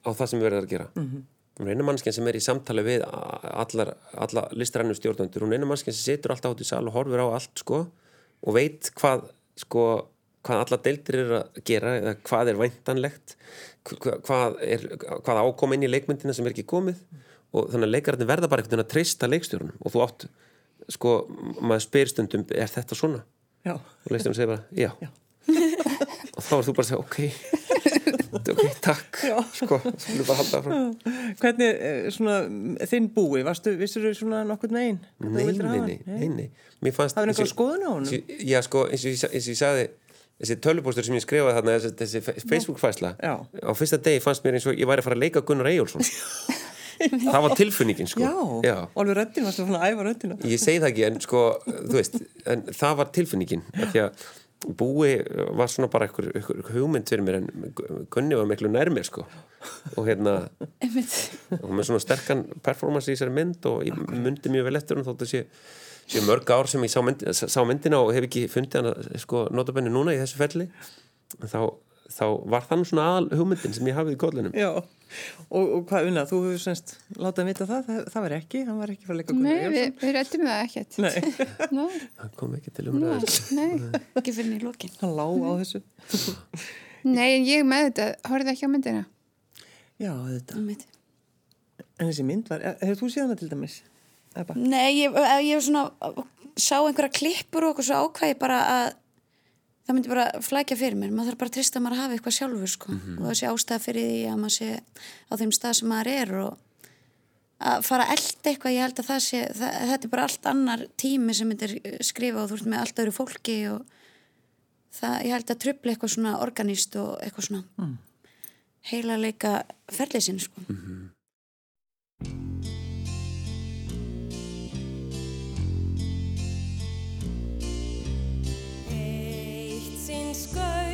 á það sem við verðum að gera. Hún er eina manneskjan sem er í samtali við allar, allar listrænu stjórnandur hún er eina manneskjan sem situr alltaf át í sal og horfir á allt sko og veit hvað sko hvað alla deildir er að gera eða hvað er væntanlegt hvað, er, hvað ákom inn í leikmyndina sem er ekki komið og þannig að leikararnir verða bara veginn að treysta leikstjórunum og þú átt sko, maður spyr stundum er þetta svona? Já. og leikstjórun segir bara, já, Já. og þá er þú bara að segja, ok ok, takk sko, þú bara halda frá Hvernig, eh, svona, þinn búi, varstu, vissur þú svona nokkurn veginn? nei, nei, nei, nei, nei fannst Það og- einhver skoðun á og- já, sko, eins og ég og ég sagði þessi tölupóstur sem ég skrifaði þarna þessi, þessi Facebook-fæsla Já. á fyrsta degi fannst mér eins og ég væri að fara að leika Gunnar Eyjólfsson. Það var tilfinningin sko. Já, alveg röddin, varstu svona að æfa röddina? ég segi það ekki en sko, þú veist en það var tilfinningin af því að búi var svona bara einhver, einhver hugmynd fyrir mér en Gunni var miklu nær mér sko. Og hérna og með svona sterkan performance í þessari mynd og ég myndi mjög vel eftir hún þótt að sé, sé mörg ár sem ég sá, mynd, sá myndina og hef ekki fundið hana sko notabenni núna í þessu felli en þá, þá var þannig svona aðal hugmyndin sem ég hafið í kollinum. Já, og, og hvað unna, þú hefur semst látað að vita það, það, það var ekki, hann var ekki fyrir að leika Nei, við, við rættum það ekkert. Nei, Nei, það kom ekki til umræðu. Nei, Ekki fyrir í lókin. hann lá á þessu. nei, en ég með þetta horfði ekki á myndina. Já, þetta. En þessi mynd var, hefur þú séð hana til dæmis? Ebba? Nei, ég, eh, ég svona sá einhverja klippur og okkur svo ákvæði bara að það myndi bara flækja fyrir mér, maður þarf bara að trista að maður hafi eitthvað sjálfur sko. Og þessi ástæða fyrir því að maður sé á þeim stað sem maður er og að fara að elda eitthvað, ég held að það sé það, þetta er bara allt annar tími sem myndir skrifa og þú ert með allt öðru fólki og það, ég held að trubla eitthvað svona organist og eitthvað svona mm. heila leika ferlið sinn sko. Eitt sinn good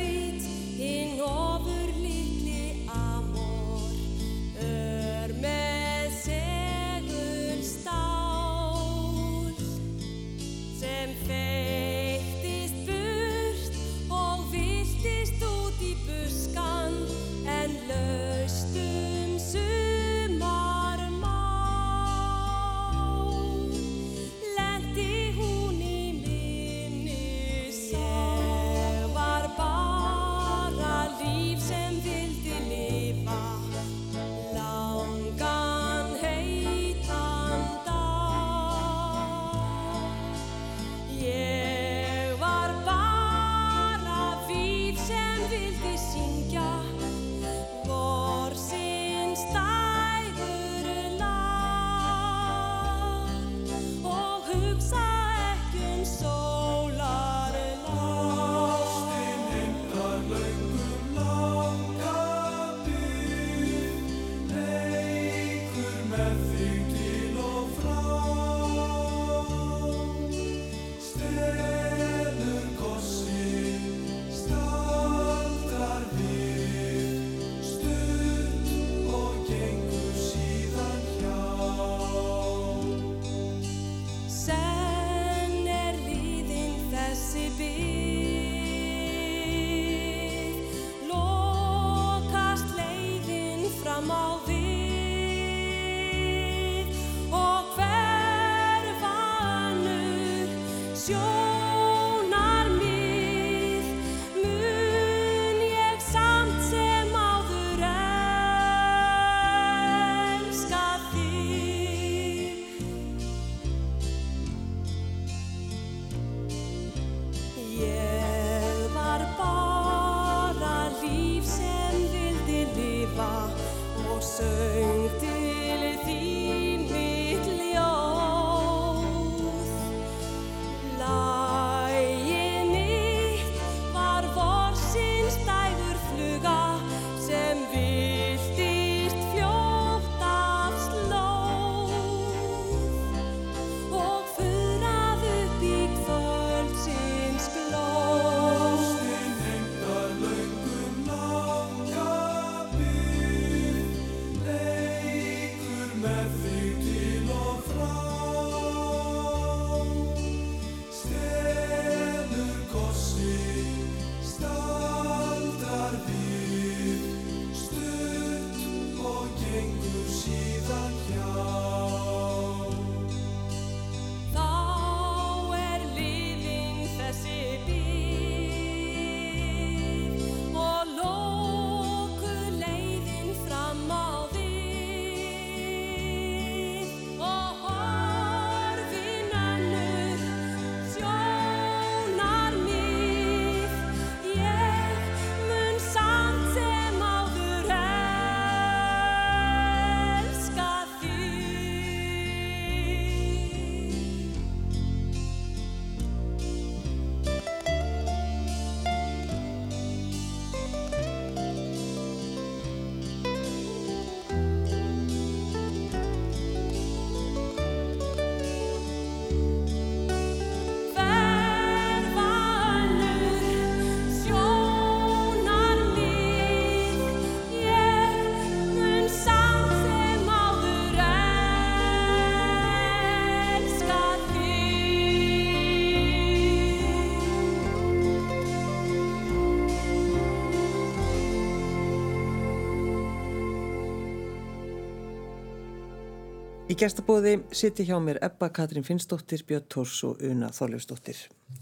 Í gestabóði siti hjá mér Ebba Katrín Finnsdóttir, Björn Tórs og Una Þorleifsdóttir.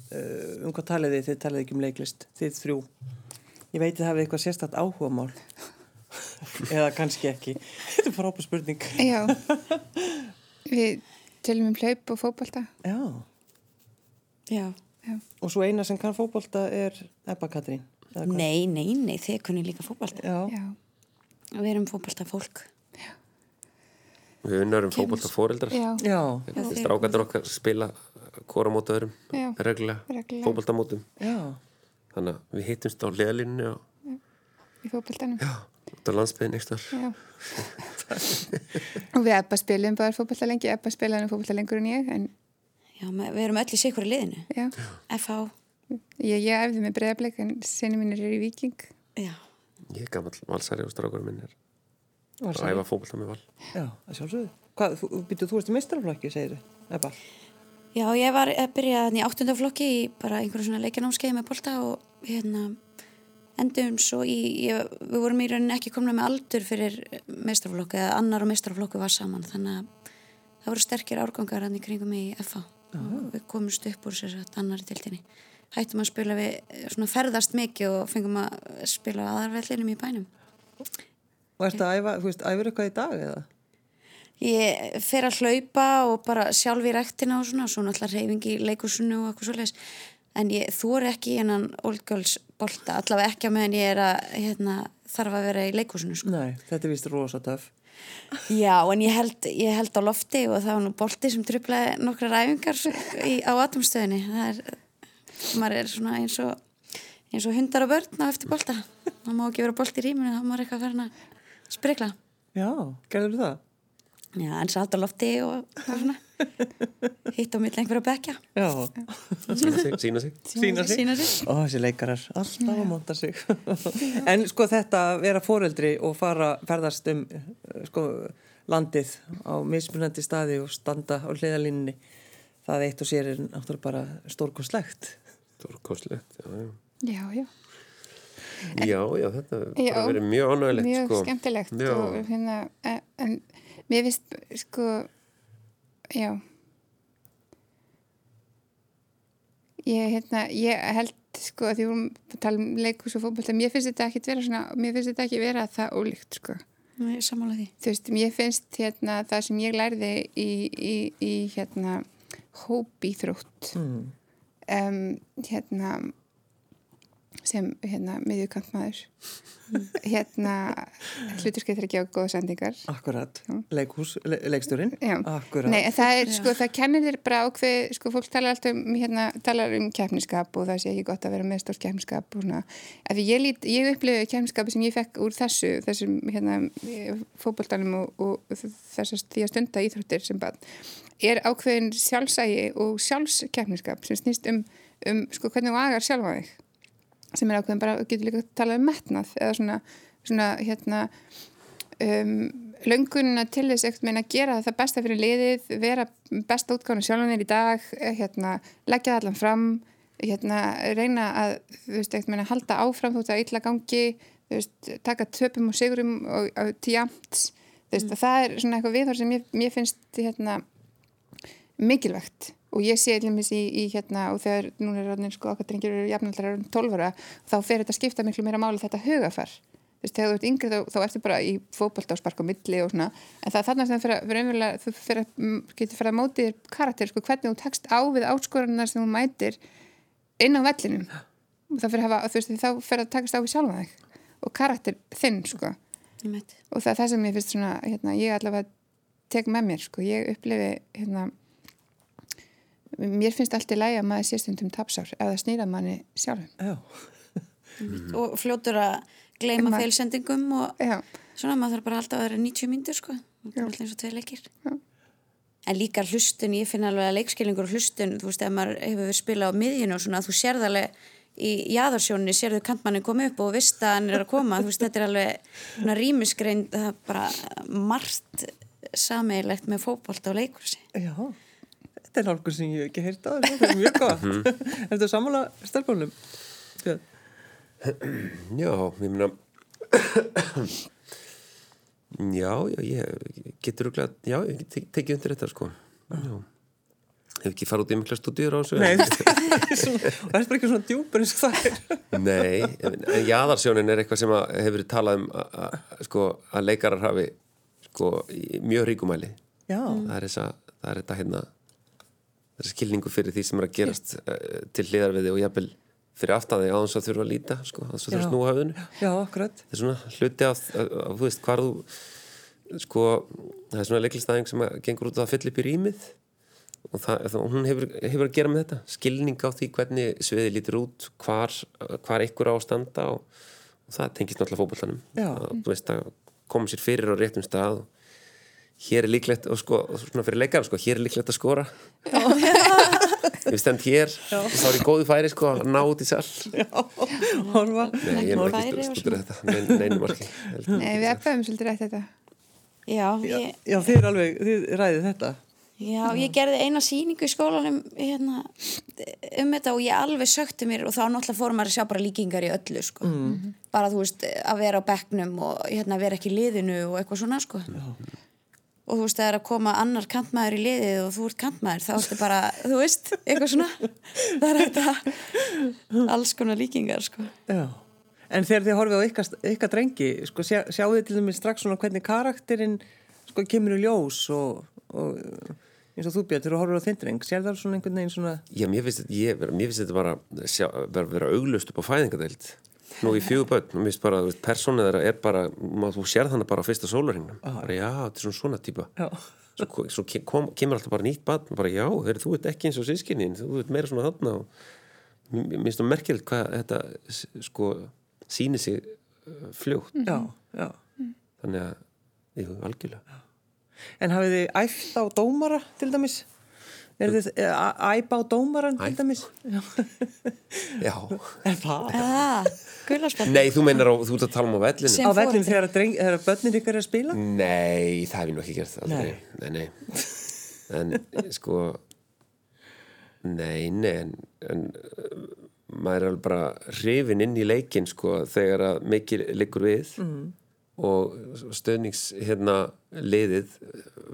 Uh, um hvað talið þið? Þið talið ekki um leiklist, þið þrjú. Ég veit þið hafið eitthvað sérstætt áhugamál. Eða kannski ekki. Þetta er frábær spurning. Já, við tölum um hlaup og fótbolta. Já. Já. Og svo eina sem kann fótbolta er Ebba Katrín. Nei, nei, nei, þið kunni líka fótbolta. Já. Já, Við erum fótbolta fólk. Við unnarum fótbolta fóreldrar já, Já. Strákandur okkar spila hvora móta öðrum reglulega, Já. þannig að við hittumst á leðalínu og í fótboltanum. já, út á landsbyðin ekstar Já. og við Ebba spilum bara fótbolta lengi, Ebba spilaði fótbolta lengur en ég, en Já, við erum öll í sikkur í liðinu. já, FH, ég, ég æfði með breyðablik en sinni mínir eru í Viking. já. ég er gammal valsari og strákur minn er að æfa fótbolta með val Já, það sjálfsögðu. Hvað, þú, þú ert í mestrarflokki, segir þið, Ebba? Já, ég var að byrja þannig í áttundaflokki í bara einhverju svona leikjanámskeið með bolta og hérna endum svo í, ég, við vorum í rauninni ekki komna með aldur fyrir mestrarflokku eða annar og mestrarflokku var saman þannig að það voru sterkir árgangar hann í kringum í FA og við komumst upp úr sér að annari tildinni. Hættum að spila við svona ferðast mikið og fengum að spila aðarvellinum í bænum. Og ertu að æfa, þú veist, æfur eitthvað í dag eða? Ég fer að hlaupa og bara sjálf í rektina og svona, svo náttúrulega reyfingi í leikursunu og eitthvað svoleiðis. En ég þóri ekki innan Old Girls bolta, allavega ekki á meðan ég er að, hérna, þarf að vera í leikursunu, sko. Nei, þetta er vist rosa töff. Já, en ég held, ég held á lofti og það var nú bolti sem trublaði nokkra ræfingar í, á atomstöðinni. Það er, maður er svona eins og, eins og hundar og börn á eftir bolta. Það má ekki vera bolti í rýminu, þá má maður eitthvað sprikla. Já, gerður það? Já, en satt á lofti og, og svona hitt á milli einhverja bekja. Já, sína sig, sína sig. sína sig. Ó, þessi leikarar, alltaf að monta sig. en sko þetta að vera foreldri og fara, ferðast um eh, sko, landið á mismunandi staði og standa á hliðalínni, það eitt og sér er náttúrulega bara stórkoslegt. Stórkostlegt, já, já. Já, já. Já, já, þetta hefur Já, verið mjög ánægilegt Mjög sko. skemmtilegt Já. og hérna, en, en mér finnst, sko, já, Ég, hérna, ég held sko að því við vorum að tala um leikus og fótbolta, mér finnst þetta ekki vera svona, mér finnst þetta ekki vera það ólíkt sko. Ég sammála því. Þú veist, mér finnst hérna það sem ég lærði í, í, í hérna hópíþrótt Mm. um, hérna sem hérna miðjukantmaður. Hérna hluturskið þegar að gefa góða sendingar. Akkurat, leikhús, le leiksturinn Já. Akkurat. Nei, það er, sko, það kennir þér bara ákveð, sko, fólk talar alltaf um, hérna, talar um keppniskap og það sé ekki gott að vera með stórt keppniskap og svona, af því ég lít, ég upplifi keppniskapi sem ég fekk úr þessu, þessum, hérna, fótboltanum og, og þessast því að stunda íþróttir sem bara, er ákveðin sjálfsægi og sjálfskeppniskap sem snýst um, um, sko, hvernig þú agar sjálfa þig, sem er ákveðin bara, getur líka að tala um metnað eða svona, svona, hérna, um, löngunina til þess ekkert meina að gera það besta fyrir liðið, vera besta útgáðan sjálfanir í dag, hérna, leggja allan fram, hérna, reyna að, þú veist, ekkert meina halda áfram þótt að illa gangi, þú veist, taka töpum og sigurum og, og tíamt, þú veist, að það er svona eitthvað viðhór sem ég, mér finnst, hérna, mikilvægt og ég sé allir í, í hérna og þegar núna er ráðin sko okkar drengir eru jafnaldrar um 12 ára þá fer þetta að skipta miklu meira máli þetta hugafar þú veist, þegar þú ert yngri þá, þá ertu bara í fótbolta og sparka á milli og svona en það er þarna sem þú fyrir, mm, getur fyrir að móti þér karakter sko hvernig þú tekst á við áskoranar sem þú mætir inn á vellinum. Og það fyrir að þá að takast á við sjálfa þig og karakter þinn sko. Og það er það sem ég finnst svona hérna, ég allavega tek með mér sko. ég upplifi hérna, mér finnst allt í lægi að maður sé stundum tapsár það snýra manni sjálfum Já, Og fljótur að gleyma Ma- feilsendingum og Já, svona maður þarf bara alltaf að vera 90 mínútur sko. Það er alltaf eins og tvei leikir. Já. En líka hlustun, ég finn alveg að leikskilingur og hlustun, þú veist, ef maður hefur verið spilað á miðjunu og svona, þú sérð alveg í jáðarsjóninni, sérðu kantmannin koma upp og vist að hann er að koma, þú veist, þetta er alveg svona rýmisgreind, það er bara margt sameigilegt með fótbolta og leikursi. já Þetta er nálgur sem ég hef ekki heyrt á þetta er mjög gott. Er þetta sammála? Björn? Já, ég meina Já, já, ég getur rúglega, já, ég tek- tekið undir þetta sko. Já. Hef ekki farið út í mikla stúdíur á þessu Nei, það er ekki svona djúpur eins og það er. Nei, en, jaðarsjónin er eitthvað sem hefur verið talað um að, sko, að leikarar hafi sko, mjög ríkumæli Já, það er þessa, það er þetta hérna þessi skilningu fyrir því sem er að gerast uh, til hliðar við þig og jafnvel fyrir aftan þig á þess að þurfa að líta sko, á þess að að snúa akkurat. Það er svona hluti af, af, þú veist, hvar þú sko, það er svona leiklistæðing sem að gengur út á að fylla upp í rýmið og það, það, hún hefur, hefur að gera með þetta. Skilning á því hvernig sviði lítur út hvar, hvar ykkur á að standa og, og það tengist náttúrulega fótbollanum Já. að, að koma sér fyrir á réttum stað og hér er líklegt og sko, svona fyrir leikar sko, hér er líklegt að skora. Ég stend hér þá er ég góðu færi sko að ná út í sall. Horfa. Nei, ég er Færi ekki og stúdur þetta. Nein, neinu marki Nei, við eflaðum svolítið rætt þetta. Já, ég, Já, þið er alveg, þið ræðið þetta. Já, ég gerði eina sýningu í skólanum hérna, um þetta og ég alveg sökti mér og þá náttúrulega fórum maður að sjá bara líkingar í öllu sko. bara þú veist að vera á bekknum og hérna, vera ekki í liðinu og eitthvað svona sko. Og þú veist það er að koma annar kantmaður í liðið og þú ert kantmaður þá ertu bara, þú veist, eitthvað svona. Það er þetta alls konar líkingar sko. Já. En þegar þið horfið á ykkar, ykkar drengi sko, sjá, sjáu þið til dæmis strax svona hvernig karakterinn sko, kemur í ljós og, og eins og þú Björn, þegar þú horfið á þinn dreng sér það svona einhvern veginn svona Já, mér finnst þetta, ég, mér finnst þetta bara vera, vera auglust upp á fæðingadeild nú í fjögur börn, mér finnst bara þú veist, persónið þeirra er bara, maður, þú sér þannig bara á fyrsta sólarhingnum, bara já, þetta er svona svona típa. Svo, svo kom, kemur alltaf bara nýtt barn, bara já, þeir, þú ert ekki eins og sískinnin þú ert meira svona þarna og mér finnst það merkilegt hvað þetta sko sýnir sig uh, fljótt, já, já. Þannig að jú, algjörlega. En hafið þið æft á dómara til dæmis? Er þið eh, æpa á dómaran til dæmis? Já. Já, Er það? ah, Guðlarspall nei, þú meinar á, þú ert að tala um á vellinu Sem Á foreldri. þegar, þegar að börnin ykkar er að spila? Nei, það hef ég nú ekki gert aldrei. Nei, nei, En sko Nei, nei En, en maður er alveg bara hrifin inn í leikin sko þegar að mikið liggur við mm. Og stöðnings hérna liðið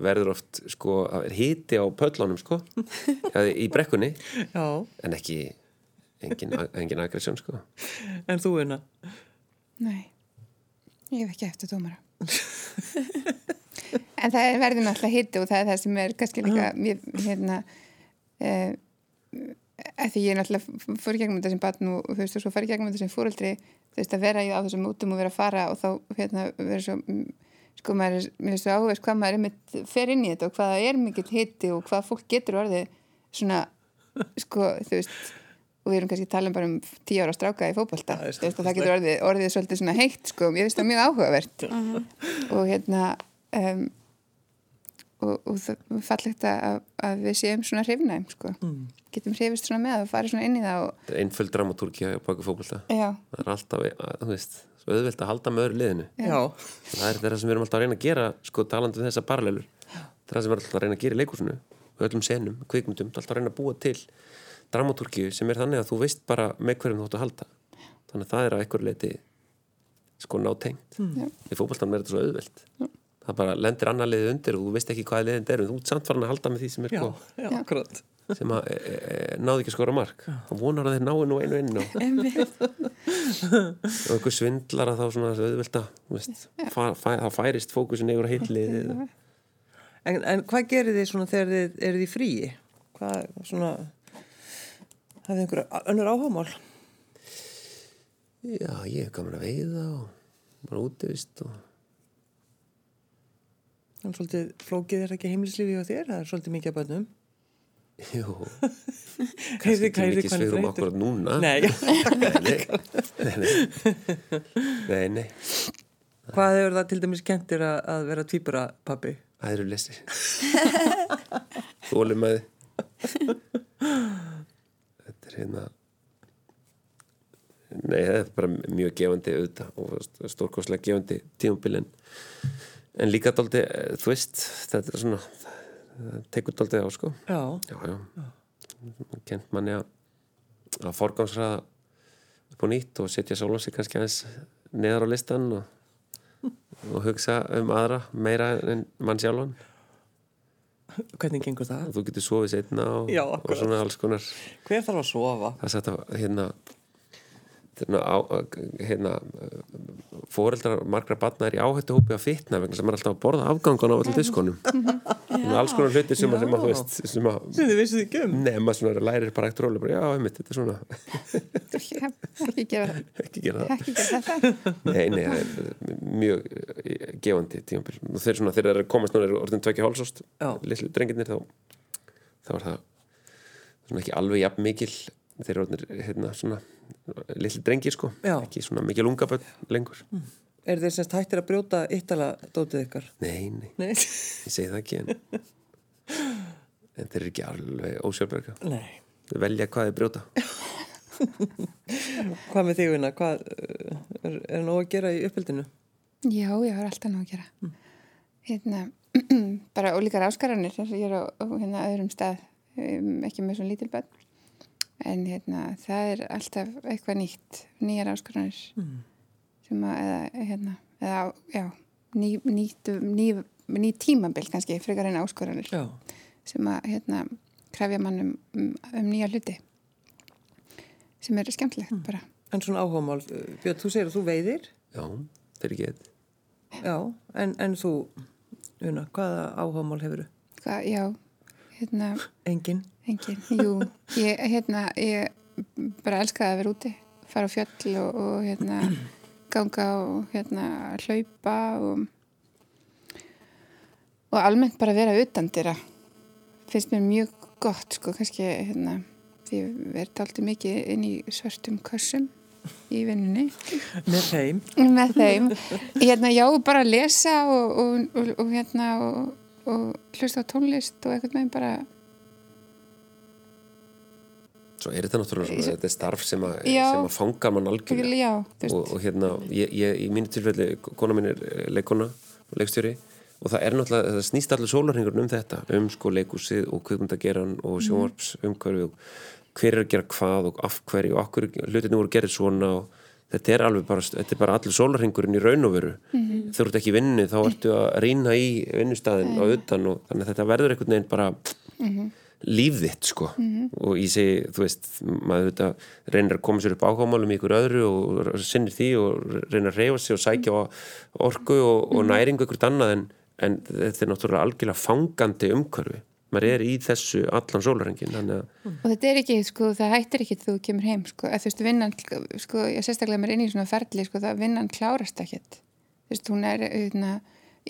verður oft sko er hiti á pöllunum sko í brekkunni. Já, en ekki engin, engin aggressjón sko. En þú unna. Nei, ég hef ekki eftir dómara. en það er verður náttúrulega hitti og það er það sem er kannski líka, ég, hérna, uh, því ég náttúrulega fór í gegnum þetta sem batn og þú veist, og svo í gegnum þetta sem fóreldri, þú veist, að vera í á þessum útum og vera að fara og þá, hérna, vera svo, sko, maður er, mér er svo áhugast hvað maður er með, fer inn í þetta og hvað það er mikill hitti og hvað fólk getur orðið svona, sko, þú veist, og við erum kannski að tala um bara um tíu ára stráka í fótbolta Það er Þú veist, og það getur orðið, orðið svolítið svona heitt sko, ég finnst það mjög áhugavert. Og hérna um, og, og það er fallegt að, að við séum svona hrifnæm sko. getum hrifist svona með og farið svona inn í það og, er einföld dramatúrkja á baku fókbalta já, það er alltaf, að, þú veist svo auðvelt að halda með öðru liðinu. Já, það er það sem við erum alltaf að reyna að gera sko talandi um þessa paralelur. Það er það sem við erum alltaf að reyna að gera í leikursinu öllum senum, kvikmyndum, alltaf að reyna að búa til dramatúrkju sem er þannig að þú veist bara með hverjum þú ætti að halda. Þannig að það er að einhver leiti sko nátengt. Mm. í fókbaltanum er þetta svo auðvelt það bara lendir annar liðið undir og þú veist ekki hvað liðið er en þú ert samt farin að halda með því sem er já, já, sem að e, e, náði ekki að skora mark. Og vonar að þeir náu nú einu inn og, og einhver svindlar að þá svona auðvelt að þú veist, fa, fa, þá færist fókusin yfir að heitlið En, en hvað gerir þið svona þegar þið eruð í fríi? Hvað svona, hafið einhver önnur áhagamál? Já, ég hef gaman að veiða og bara útivist og En svolítið flókið er ekki heimilislífi á þér, það er svolítið mikið að bönnum. jú, Kæri, kannski ekki mikið svegrum akkurat núna. Nei, nei, nei, hvað hefur það til dæmis kentir að, að vera tvíbura pappi? Það eru lesir Þólum með Þetta er hérna Nei, það er bara mjög gefandi auðvitað og stórkostlega gefandi tímabilin en líka dálítið, eh, þú veist þetta er svona tekur dálítið á sko. Já, já, já, kent manni að að forgámsraða upp á nýtt og setja sjálf sig kannski aðeins neðar á listan og, og hugsa um aðra meira en mann sjálfan. Hvernig gengur það? og þú getur sofið setna og, og svona alls konar. Hver þarf að sofa? það er sagt að hérna hérna, hérna fóreldrar margra batna er í áhættu hópi að fitna vegna sem er alltaf að borða afgangan á öllum diskonum Svona alls konar hluti sem, að, sem að þú veist sem að um? nema svona lærir bara ekkert róli bara já, einmitt, þetta er svona. Ekki gera það. Ekki gera það. Ekki gera þetta. Nei, nei, það er mjög eh, gefandi tímabil. Og þeir svona, þeir eru að komast núna eru orðin tvekja hálsóst litlu drengirnir þá þá er það svona ekki alveg jafn mikil þeir eru orðin hérna svona litlu drengir sko, Já. ekki svona mikil ungaböld lengur Er þeir semst hættir að brjóta yttala dótið ykkar? Nei, nei, Nei. ég segi það ekki en, en þeir eru ekki alveg ósjálfberga Nei. þeir velja hvað þeir brjóta Hvað með þig, Vinna? Hvað uh, er, er nóg að gera í uppeldinu? Já, ég har alltaf ná að gera. Hérna, bara ólíkar áskaranir, ég er á, á hérna, öðrum stað, um, ekki með svona lítil bönn. En hérna, það er alltaf eitthvað nýtt, nýjar áskaranir sem að, eða, hérna, eða, já, ný, nýtt, ný, ný tímabil kannski, frekar en áskaranir Já. sem að, hérna, krefja mann um, um, um nýja hluti sem er skemmtilegt bara. En svona áhagamál, uh, Björn, þú segir að þú veiðir? Já, ekki eitt Já. En, en þú, Una, hvaða áhagamál hefur þú? Hvað, já, hérna, Engin. Engin, jú, ég, hérna, ég bara elskaði að vera úti, fara á fjöll og, og hérna, ganga og hérna, hlaupa og, og almennt bara vera utan dýra. Finnst mér mjög gott, sko, kannski, hérna, því verði alltaf mikið inn í svörtum kössum í vinnunni Með þeim. með þeim. Hérna, já, bara lesa og, og, hérna, og, og hlusta á tónlist og eitthvað með bara Svo er þetta náttúrulega svona, þetta er starf sem að, sem að fanga mann algjörlega. Og, og hérna, ég, ég, í mínu tilfelli kona mín er eh, leikona og leikstjóri. Og það er náttúrulega, það snýst allir sólarhingurinn um þetta, um sko leikúsið og kvikmyndageran og sjónvarps umhverfi og hver er að gera hvað og af hverju og okkur hlutinu voru gerðið svona og þetta er alveg bara, þetta er bara allir sólarhingurinn í raun og veru. Mhm. þú ert ekki vinnu þá ertu að rýna í vinnustæðin á utan og þannig að þetta verður einhvern veginn bara Mhm. líf þitt sko. Og ég segi, þú veist maður þetta reynir að koma sér upp áhugamálum í ykkur öðru og sinnir því og reynir að reyfa sig og sækja á orku og, og næringu ykkur annað en, en þetta er náttúrulega algjörlega fangandi umhverfi. Maður er í þessu allan sólarhingin þannig að og þetta er ekki, sko, það hættir ekki þú kemur heim, sko, að þú veist, vinnan sko, ég sérstaklega mér inn í svona ferli, sko, það vinnan klárast ekkert. Þú veist, hún er, hérna,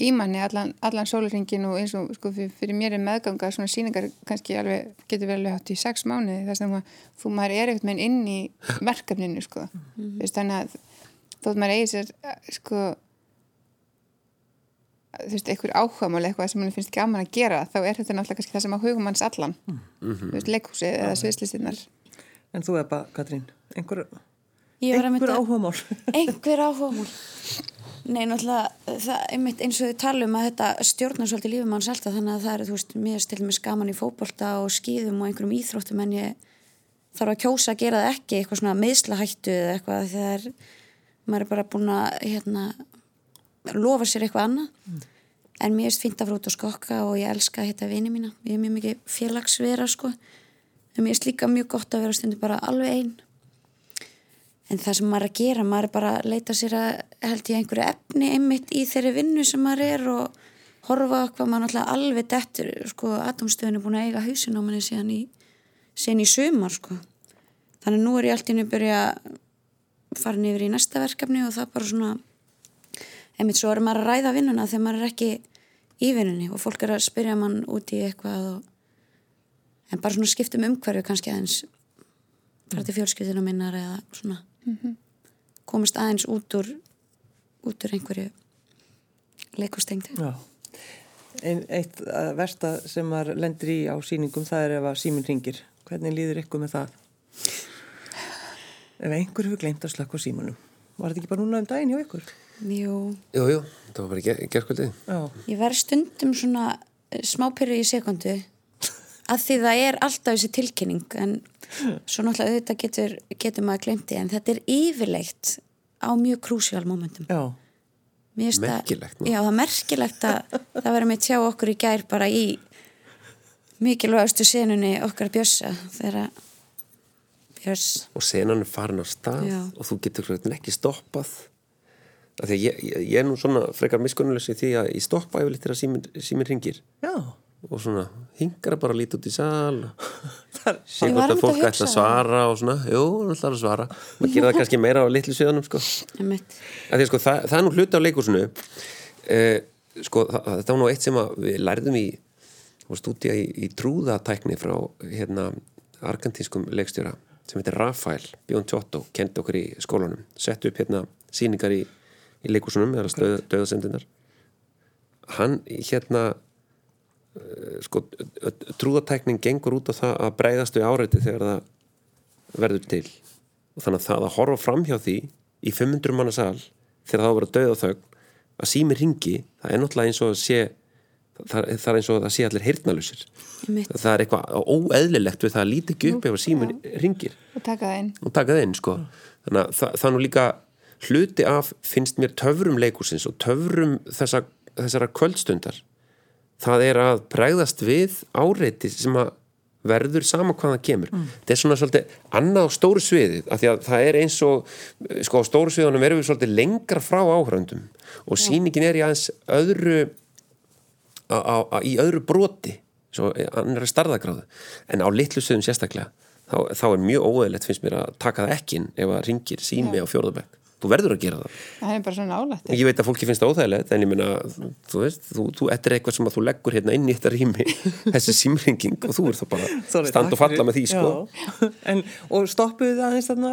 í manni allan, allan sólarringin og eins og sko, fyrir, fyrir mér er meðganga svona síningar kannski alveg, getur vel alveg hátt í sex mánuði þess að þú maður er eitthvað með inn í verkefninu, sko. Þú veist, þannig að þótt maður eigi sér sko þú veist, einhver áhugamál eitthvað sem mann finnst gaman að gera, þá er þetta náttúrulega kannski það sem á hugum hans allan. Þú veist, leikhúsið eða sviðslistinnar En þú er bara, Katrín, einhver, einhver að- áhugamál. einhver áhugamál Nei, náttúrulega, það einmitt eins og þau tala um að þetta stjórnar svolítið lífum hans alltaf þannig að það er, þú veist, mér stil með skaman í fótbolta og skýðum og einhverjum íþróttum en ég þarf að kjósa að gera það ekki eitthvað svona meðslahættu eða eitthvað þegar maður er bara búin að hérna, lofa sér eitthvað annað. En mér erst fínt að fara út og skokka og ég elska að hitta vini mína. Ég er mjög mikið félagsvera sko. En mér erst líka mjög gott að vera stundu bara alveg einn En það sem maður er að gera, maður er bara að leita sér að held ég einhverju efni einmitt í þeirri vinnu sem maður er og horfa hvað maður náttúrulega alveg dettur, sko, atomstöðin er búin að eiga hausin á manni síðan í, síðan í sumar, sko. Þannig nú er ég alltaf inn að byrja að fara nýfur í næsta verkefni og það bara svona, einmitt svo er maður að ræða vinnuna þegar maður er ekki í vinnunni og fólk er að spyrja mann út í eitthvað og, en bara svona skiptum umhverju kannski aðeins. Fara til fjölskyldinu minnar eða svona komast aðeins út úr út úr einhverju leikustengdu Já. Ein, eitt að versta sem maður lendir í á síningum það er ef að síminn ringir. Hvernig líður ykkur með það? Ef einhver hefur glemt að slökka á símanum. Var þetta ekki bara núna um daginn hjá ykkur? Jú, jú, jú, það var bara ger, gerkvöldið Já. ég verð stundum svona eh, smápyrru í sekundu að því það er alltaf þessi tilkynning en svo náttúrulega auðvitað getur, getur maður glemti en þetta er yfirleitt á mjög krúsjál momentum Já. Merkilegt, nú. Já, það er merkilegt að það verður með tjá okkur í gær bara í mikilvægastu senunni okkar bjössa þegar björs og senan er farin á stað Já. og þú getur ekki stoppað af því að ég, ég, ég er nú svona frekar miskunnulegs í því að ég stoppa yfirleitt þegar síminn símin ringir Já. Og svona hingar bara líta út í sal. Sé hvort að fólk ætla að það. svara og svona, jú, það ætla að svara. Maður gerir það kannski meira á litlu sviðanum sko. Sko, það, það er nú hluti á leikursinu eh, sko, það, það var nú eitt sem við lærðum í stúdía í, í trúðatækni frá hérna argentískum leikstjóra sem heitir Rafael Bjón Tjóttó, kendi okkur í skólanum. Settu upp hérna síningar í, í leikursunum eða stöð, döðasendinnar hann hérna sko trúðatækning gengur út á það að breyðast við áreiti þegar það verður til. Og þannig að það að horfa fram hjá því í 500 manna sal þegar það á að vera döð og þögn að sími ringi, það er náttúrulega eins og að sé það, það er eins og að sé allir Einmitt. það er eitthvað óeðlilegt við það að líti ekki upp ef að símin ringir og taka það inn. Taka það inn sko. Þannig að það, það nú líka hluti af finnst mér töfrum leikursins og töfrum þessa, þessara kvöldstundar það er að bregðast við áreiti sem að verður sama hvað það kemur. Þetta er svona svolítið annað á stóru sviðið af því að það er eins og sko á stóru sviðunum erum við svolítið lengra frá áhröndum og sýningin er í aðeins öðru á, á, á, í öðru broti svo annara starðagráðu en á litlu sviðum sérstaklega þá, þá er mjög óeðlegt finnst mér að taka það ekki ef að ringir sími á fjórðabæk þú verður að gera það. Það er bara svona álætt ég veit að fólki finnst það óþægilegt en ég meina, þú veist, þú, þú þetta er eitthvað sem að þú leggur hérna inn í þetta rými þessi símringing og þú er það bara Sorry, stand og falla með því sko. Já. En, og stoppuðu það aðeins þarna?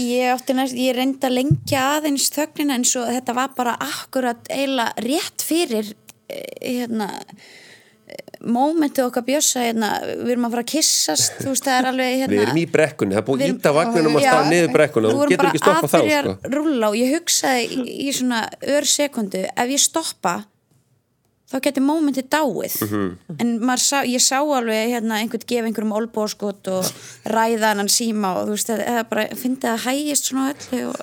Ég átti næst, ég reyndi að lengja aðeins þögnina en svo þetta var bara akkurat eiginlega rétt fyrir eh, hérna mómentið okkar bjössa hérna, við erum að fara að kissast veist það er alveg hérna við erum í brekkunni, það er búið Við að erum- íta vagninum að staða niður brekkuna Við þú getur ekki bara stoppað þá aðbyrja sko. að rúlla og ég hugsaði í, í svona ör sekundu ef ég stoppa þá geti mómenti dáið. En maður sá, ég sá alveg hérna, einhvern gefa einhverjum olbóskot og ræða hann síma og þú veist eða bara fyndi að hægist svona öllu og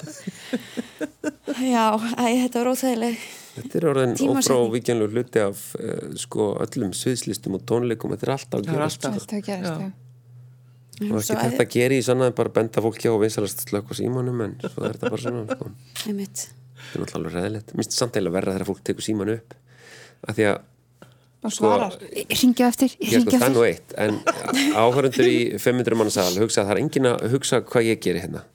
já, æ, þetta var óþægileg Þetta er orðin ófrávíkjanlega hluti af uh, sko öllum sviðslistum og tónleikum þetta er alltaf að Það er gera alltaf. Að gerast, Já. og ekki þetta að gera í sann að bara benda fólki á og vinsalast slökk á símanum en svo er þetta bara svona sko. þetta er náttúrulega alveg ræðilegt minnst samt eiginlega verra þegar fólk tekur síman upp af því að Og Sko, svarar. Ringja eftir, ég sko ringja það er nú eftir. eitt en áhörundur í 500 manna sal hugsa að það er engin að hugsa hvað ég geri hérna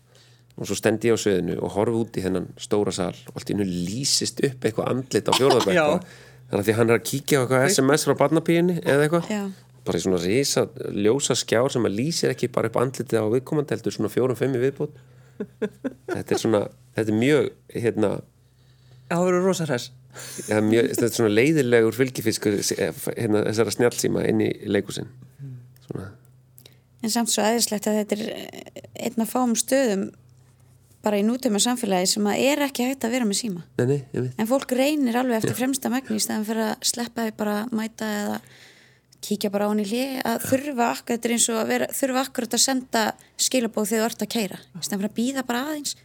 og svo stendi ég á sviðinu og horfi út í þennan stóra sal og allt í hennu lýsist upp eitthvað andlit á Já. fjórðabæk þannig að því hann er að kíkja á eitthvað SMS frá barnapíinni eða eitthvað Já. bara í svona risa, ljósa skjár sem að lýsir ekki bara upp andlitið á viðkomandi heldur svona fjórum, fimm í viðbútt þetta er svona, þetta er mjög hérna, Það voru rosa hress. ja, mjög, þetta er svona leiðilegur fylgifiskur hérna, þessara snjálsíma inn í leikusin svona, en samt svo aðeinslegt að þetta er eh, einn af fáum stöðum bara í nútíma samfélagi sem að er ekki hægt að vera með síma. Nei, nei, en fólk reynir alveg eftir fremsta megni í staðan fyrir að sleppa því bara að mæta eða kíkja bara á hann í hlið að þurfa akkur, þetta eins og að vera, þurfa akkurat að senda skilabóð þegar þú ert að keira í staðan fyrir að býða bara aðeins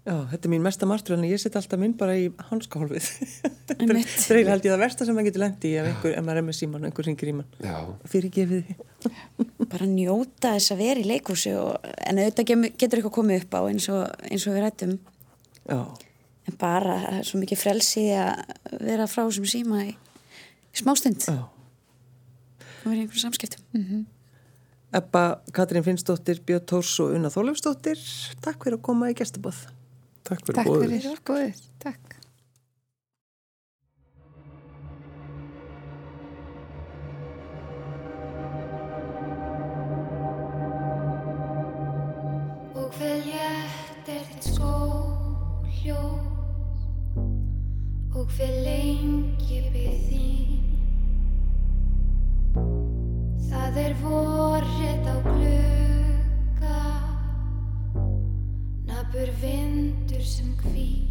Já, þetta er mín mesta martur en ég set alltaf minn bara í hanskahólfið. Þetta er eiginlega held ég það versta sem maður getur lendi í ef, einhver, ef maður er með síman einhver ringir í mann. já, Fyrir gefið því. bara njóta þess að vera í leikhúsi og, en auðvitað getur eitthvað komið upp á eins og, eins og við rættum Já, en bara það er svo mikið frelsi í að vera frá þessum síma í, í smástund já. og vera í einhverjum samskiptum Ebba, Katrín Finnsdóttir, Björn Tórs og Unna Þólefsdóttir, takk fyrir að koma í gestabóð. Takk fyrir Takk boðið. fyrir bóðið. Takk. Og hver létt er þitt skóljós Og hver lengi byrð þín Það er vorrið á sem hví